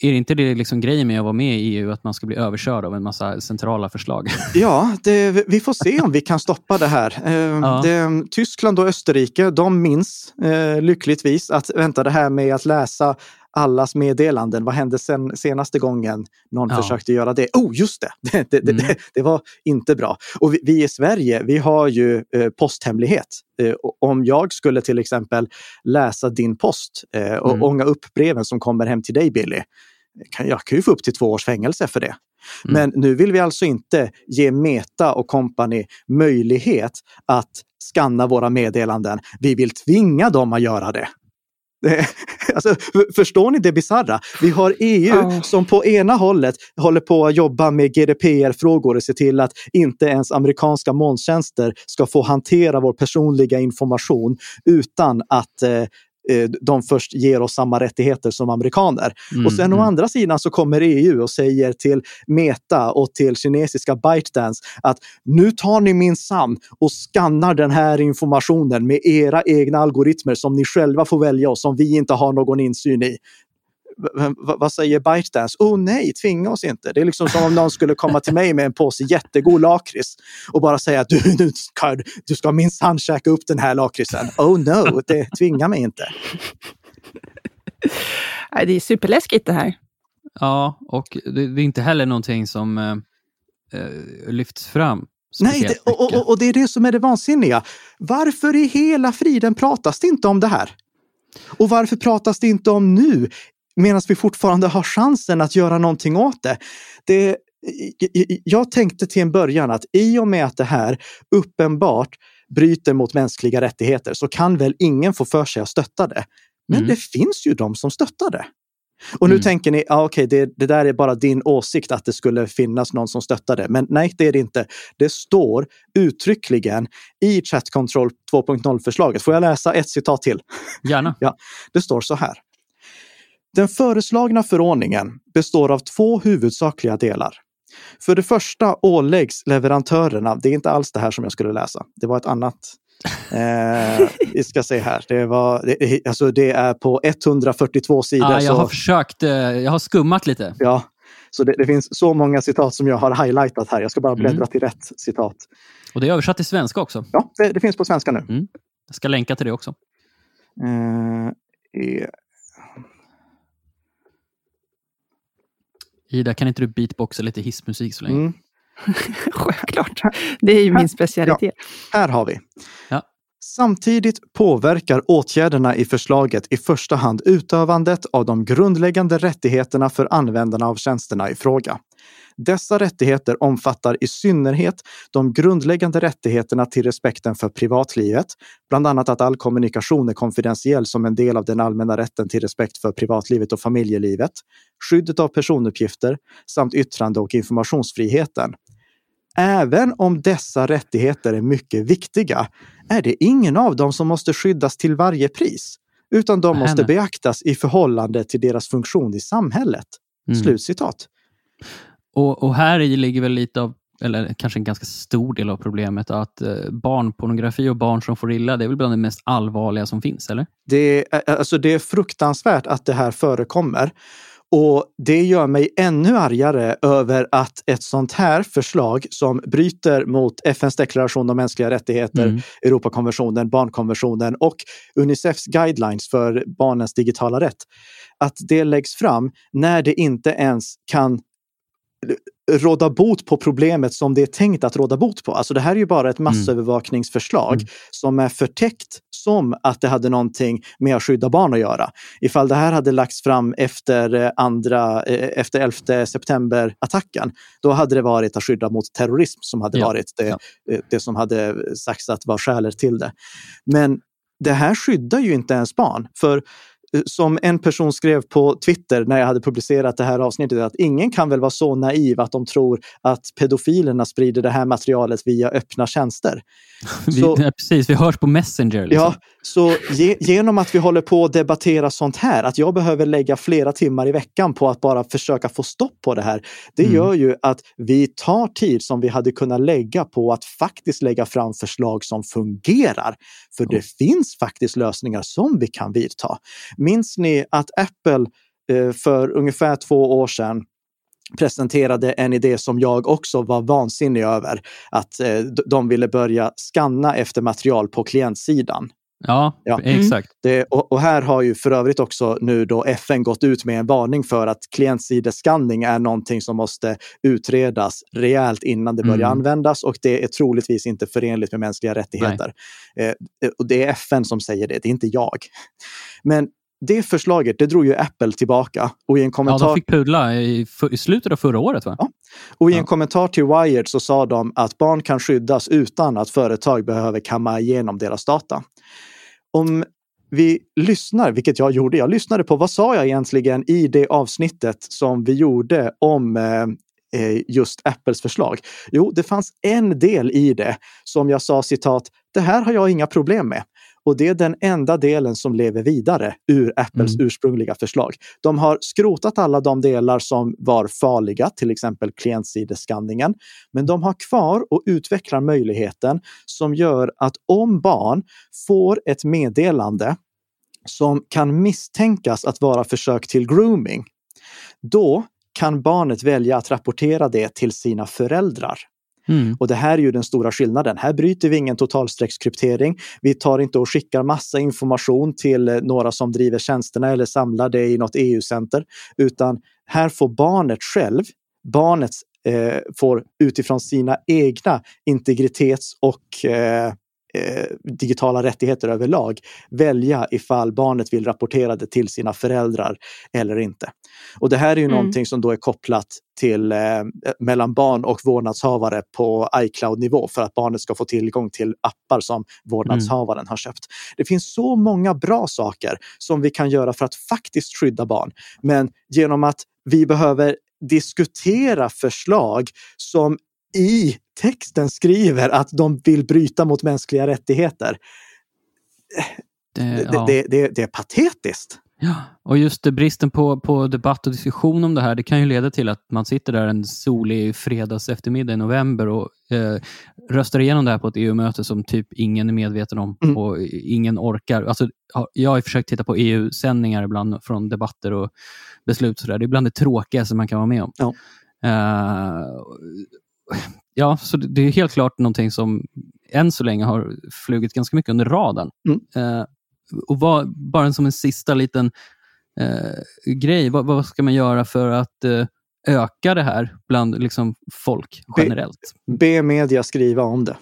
A: Är det inte det liksom grejen med att vara med i EU, att man ska bli överkörd av en massa centrala förslag? [laughs]
B: Ja, det, vi får se om vi kan stoppa det här. Eh, ja. det, Tyskland och Österrike, de minns eh, lyckligtvis att vänta det här med att läsa allas meddelanden. Vad hände sen, senaste gången någon ja. försökte göra det? Oh, just det! [laughs] Det, det, mm. det, det var inte bra. Och vi, vi, i Sverige, vi har ju eh, posthemlighet. Eh, om jag skulle till exempel läsa din post eh, och mm. ånga upp breven som kommer hem till dig, Billy, kan, jag kan ju få upp till två års fängelse för det. Mm. Men nu vill vi alltså inte ge Meta och kompani möjlighet att skanna våra meddelanden. Vi vill tvinga dem att göra det. [laughs] Alltså, förstår ni det bisarra? Vi har EU oh. som på ena hållet håller på att jobba med GDPR-frågor och se till att inte ens amerikanska molntjänster ska få hantera vår personliga information utan att eh, Eh, de först ger oss samma rättigheter som amerikaner. Mm, och sen mm. å andra sidan så kommer EU och säger till Meta och till kinesiska ByteDance att nu tar ni min sam och skannar den här informationen med era egna algoritmer som ni själva får välja och som vi inte har någon insyn i vad säger ByteDance? Oh nej, tvinga oss inte. Det är liksom som om någon skulle komma till mig med en påse jättegod lakrits och bara säga att du, du ska, du ska minsann käka upp den här lakritsen. Oh no, det tvingar mig inte.
C: Det är superläskigt det här.
A: Ja, och det, är inte heller någonting som eh, eh lyfts fram.
B: Nej, det, och, och, och, det är det som är det vansinniga. Varför i hela friden pratas det inte om det här? Och varför pratas det inte om nu medan vi fortfarande har chansen att göra någonting åt det. det. Jag tänkte till en början att i och med att det här uppenbart bryter mot mänskliga rättigheter så kan väl ingen få för sig att stötta det. Men mm. det finns ju de som stöttar det. Och nu mm. tänker ni, ah, okej, okay, det, det, där är bara din åsikt att det skulle finnas någon som stöttar det. Men nej, det är det inte. Det står uttryckligen i Chat Control 2.0-förslaget. Får jag läsa ett citat till?
A: Gärna. [laughs]
B: ja, det står så här. Den föreslagna förordningen består av två huvudsakliga delar. För det första åläggs leverantörerna, det är inte alls det här som jag skulle läsa, det var ett annat. [laughs] Eh, vi ska se här, det, var, det, alltså det är på 142 sidor.
A: Ah, jag har försökt, eh, jag har skummat lite.
B: Ja, så det, det, finns så många citat som jag har highlightat här. Jag ska bara bläddra mm. till rätt citat.
A: Och det är översatt till svenska också?
B: Ja, det, det finns på svenska nu.
A: Mm. Jag ska länka till det också.
B: Eh,
A: Ida, kan inte du beatboxa lite hissmusik så länge? Mm. [laughs]
C: Självklart. Det är ju min specialitet.
B: Ja, här har vi.
A: Ja.
B: Samtidigt påverkar åtgärderna i förslaget i första hand utövandet av de grundläggande rättigheterna för användarna av tjänsterna i fråga. Dessa rättigheter omfattar i synnerhet de grundläggande rättigheterna till respekten för privatlivet, bland annat att all kommunikation är konfidentiell som en del av den allmänna rätten till respekt för privatlivet och familjelivet, skyddet av personuppgifter samt yttrande och informationsfriheten. Även om dessa rättigheter är mycket viktiga är det ingen av dem som måste skyddas till varje pris, utan de måste beaktas i förhållande till deras funktion i samhället. Mm. Slutcitat.
A: Och, och här i ligger väl lite av eller kanske en ganska stor del av problemet, att eh, barnpornografi och barn som får illa, det är väl bland det mest allvarliga som finns, eller?
B: Det är, alltså det är fruktansvärt att det här förekommer. Och det gör mig ännu argare över att ett sånt här förslag som bryter mot FNs deklaration om mänskliga rättigheter, mm. Europakonventionen, barnkonventionen och Unicefs guidelines för barnens digitala rätt, att det läggs fram när det inte ens kan råda bot på problemet som det är tänkt att råda bot på. Alltså det här är ju bara ett mm. massövervakningsförslag mm. som är förtäckt som att det hade någonting med att skydda barn att göra. Ifall det här hade lagts fram efter, eh, andra, eh, efter 11 september-attacken, då hade det varit att skydda mot terrorism som hade ja. varit det, ja. Eh, det som hade sagts att var skälet till det. Men det här skyddar ju inte ens barn. För som en person skrev på Twitter när jag hade publicerat det här avsnittet, att ingen kan väl vara så naiv att de tror att pedofilerna sprider det här materialet via öppna tjänster. [laughs]
A: Vi, så, [laughs] ja, precis, vi hörs på Messenger. Liksom.
B: Ja, så ge, genom att vi håller på att debattera sånt här, att jag behöver lägga flera timmar i veckan på att bara försöka få stopp på det här, det mm. gör ju att vi tar tid som vi hade kunnat lägga på att faktiskt lägga fram förslag som fungerar. För det finns faktiskt lösningar som vi kan vidta. Minns ni att Apple eh, för ungefär två år sedan presenterade en idé som jag också var vansinnig över. Att eh, de ville börja skanna efter material på klientsidan.
A: Ja, ja. exakt. Mm.
B: Det, och, och, här har ju för övrigt också nu då FN gått ut med en varning för att klientsideskanning är någonting som måste utredas rejält innan det börjar mm. användas och det är troligtvis inte förenligt med mänskliga rättigheter. Eh, och det är FN som säger det, det är inte jag. Men det förslaget det drog ju Apple tillbaka. Och i en kommentar...
A: Ja, de fick pudla i, i slutet av förra året va?
B: Ja. Och i en ja. kommentar till Wired så sa de att barn kan skyddas utan att företag behöver kamma igenom deras data. Om vi lyssnar, vilket jag gjorde, jag lyssnade på vad sa jag egentligen i det avsnittet som vi gjorde om eh, eh just Apples förslag. Jo, det fanns en del i det som jag sa citat, det här har jag inga problem med. Och det är den enda delen som lever vidare ur Apples mm. ursprungliga förslag. De har skrotat alla de delar som var farliga, till exempel klientsideskanningen. Men de har kvar och utvecklar möjligheten som gör att om barn får ett meddelande som kan misstänkas att vara försök till grooming, då kan barnet välja att rapportera det till sina föräldrar. Mm. Och det här är ju den stora skillnaden. Här bryter vi ingen totalstreckskryptering. Vi tar inte och skickar massa information till eh, några som driver tjänsterna eller samlar det i något EU-center, utan här får barnet själv, barnet eh, får utifrån sina egna integritets och eh, eh, digitala rättigheter överlag välja ifall barnet vill rapportera det till sina föräldrar eller inte. Och det här är ju mm. någonting som då är kopplat till eh, mellan barn och vårdnadshavare på iCloud-nivå för att barnet ska få tillgång till appar som vårdnadshavaren mm. har köpt. Det finns så många bra saker som vi kan göra för att faktiskt skydda barn. Men genom att vi behöver diskutera förslag som i texten skriver att de vill bryta mot mänskliga rättigheter. Det, det, ja. det, det är patetiskt.
A: Ja, och just bristen på, på debatt och diskussion om det här, det kan ju leda till att man sitter där en solig fredags eftermiddag i november och eh, röstar igenom det här på ett EU-möte som typ ingen är medveten om mm. och ingen orkar. Alltså, jag har försökt titta på EU-sändningar ibland från debatter och beslut. Så där. Det är bland det tråkigaste man kan vara med om. Ja. Uh, ja, så det är helt klart någonting som än så länge har flugit ganska mycket under radarn. Mm. Uh, och vad, bara som en sista liten uh, grej, vad, vad, ska man göra för att uh, öka det här bland liksom, folk generellt?
B: Be, be media skriva om det.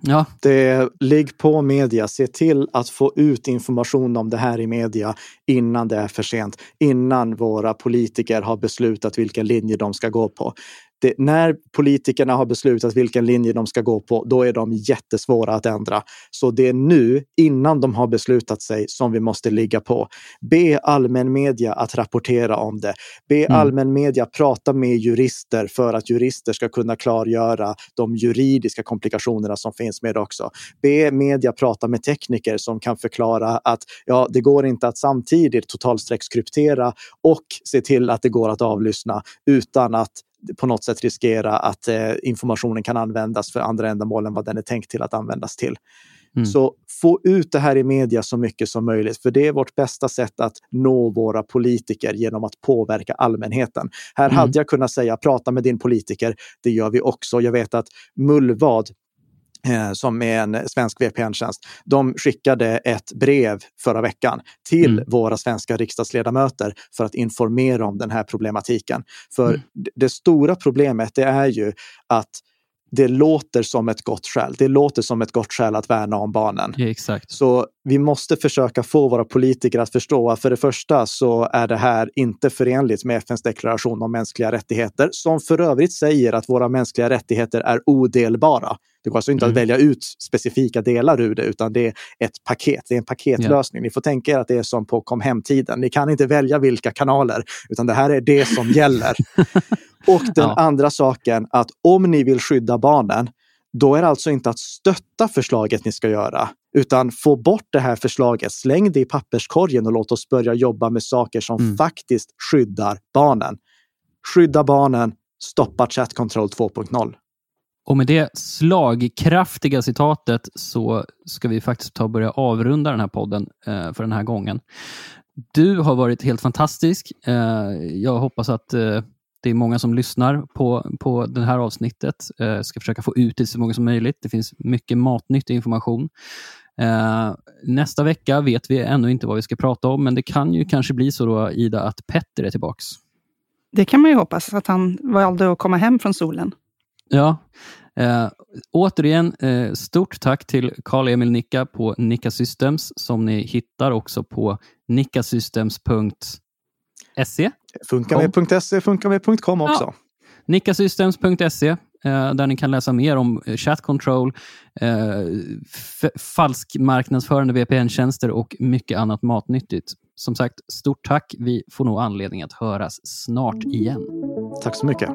B: Ja. Det, ligg på media, se till att få ut information om det här i media innan det är för sent. Innan våra politiker har beslutat vilken linje de ska gå på det, när politikerna har beslutat vilken linje de ska gå på, då är de jättesvåra att ändra. Så det är nu, innan de har beslutat sig, som vi måste ligga på. Be allmän media att rapportera om det. Be mm. allmän media prata med jurister för att jurister ska kunna klargöra de juridiska komplikationerna som finns med det också. Be media prata med tekniker som kan förklara att ja, det går inte att samtidigt totalstreckskryptera och se till att det går att avlyssna utan att på något sätt riskera att eh, informationen kan användas för andra ändamål än vad den är tänkt till att användas till. Mm. Så få ut det här i media så mycket som möjligt, för det är vårt bästa sätt att nå våra politiker genom att påverka allmänheten. Här mm. hade jag kunnat säga prata med din politiker. Det gör vi också. Jag vet att Mullvad som är en svensk VPN-tjänst, de skickade ett brev förra veckan till mm. våra svenska riksdagsledamöter för att informera om den här problematiken. För mm. det stora problemet det är ju att det låter som ett gott skäl. Det låter som ett gott skäl att värna om barnen.
A: Ja, exakt.
B: Så vi måste försöka få våra politiker att förstå att för det första så är det här inte förenligt med FNs deklaration om mänskliga rättigheter, som för övrigt säger att våra mänskliga rättigheter är odelbara. Det går alltså inte mm. att välja ut specifika delar ur det, utan det är ett paket. Det är en paketlösning. Yeah. Ni får tänka er att det är som på kom hem-tiden. Ni kan inte välja vilka kanaler, utan det här är det som gäller. [laughs] Och den ja. andra saken, att om ni vill skydda barnen, då är det alltså inte att stötta förslaget ni ska göra, utan få bort det här förslaget, släng det i papperskorgen och låt oss börja jobba med saker som mm. faktiskt skyddar barnen. Skydda barnen, stoppa chat control 2.0.
A: Och med det slagkraftiga citatet så ska vi faktiskt ta och börja avrunda den här podden eh, för den här gången. Du har varit helt fantastisk. Eh, jag hoppas att eh, det är många som lyssnar på, på det här avsnittet. Eh, ska försöka få ut det så många som möjligt. Det finns mycket matnyttig information. Eh, nästa vecka vet vi ännu inte vad vi ska prata om, men det kan ju kanske bli så då, Ida, att Petter är tillbaks.
C: Det kan man ju hoppas, att han valde att komma hem från solen.
A: Ja. Eh, återigen, eh, stort tack till Karl-Emil Nicka på Nicka Systems som ni hittar också på nickasystems.se.
B: Funkar med.se, funkar med.com också. Ja.
A: Nickasystems.se eh, där ni kan läsa mer om eh, chat control, eh, falsk marknadsförande VPN-tjänster och mycket annat matnyttigt. Som sagt, stort tack. Vi får nog anledning att höras snart igen.
B: Tack så mycket.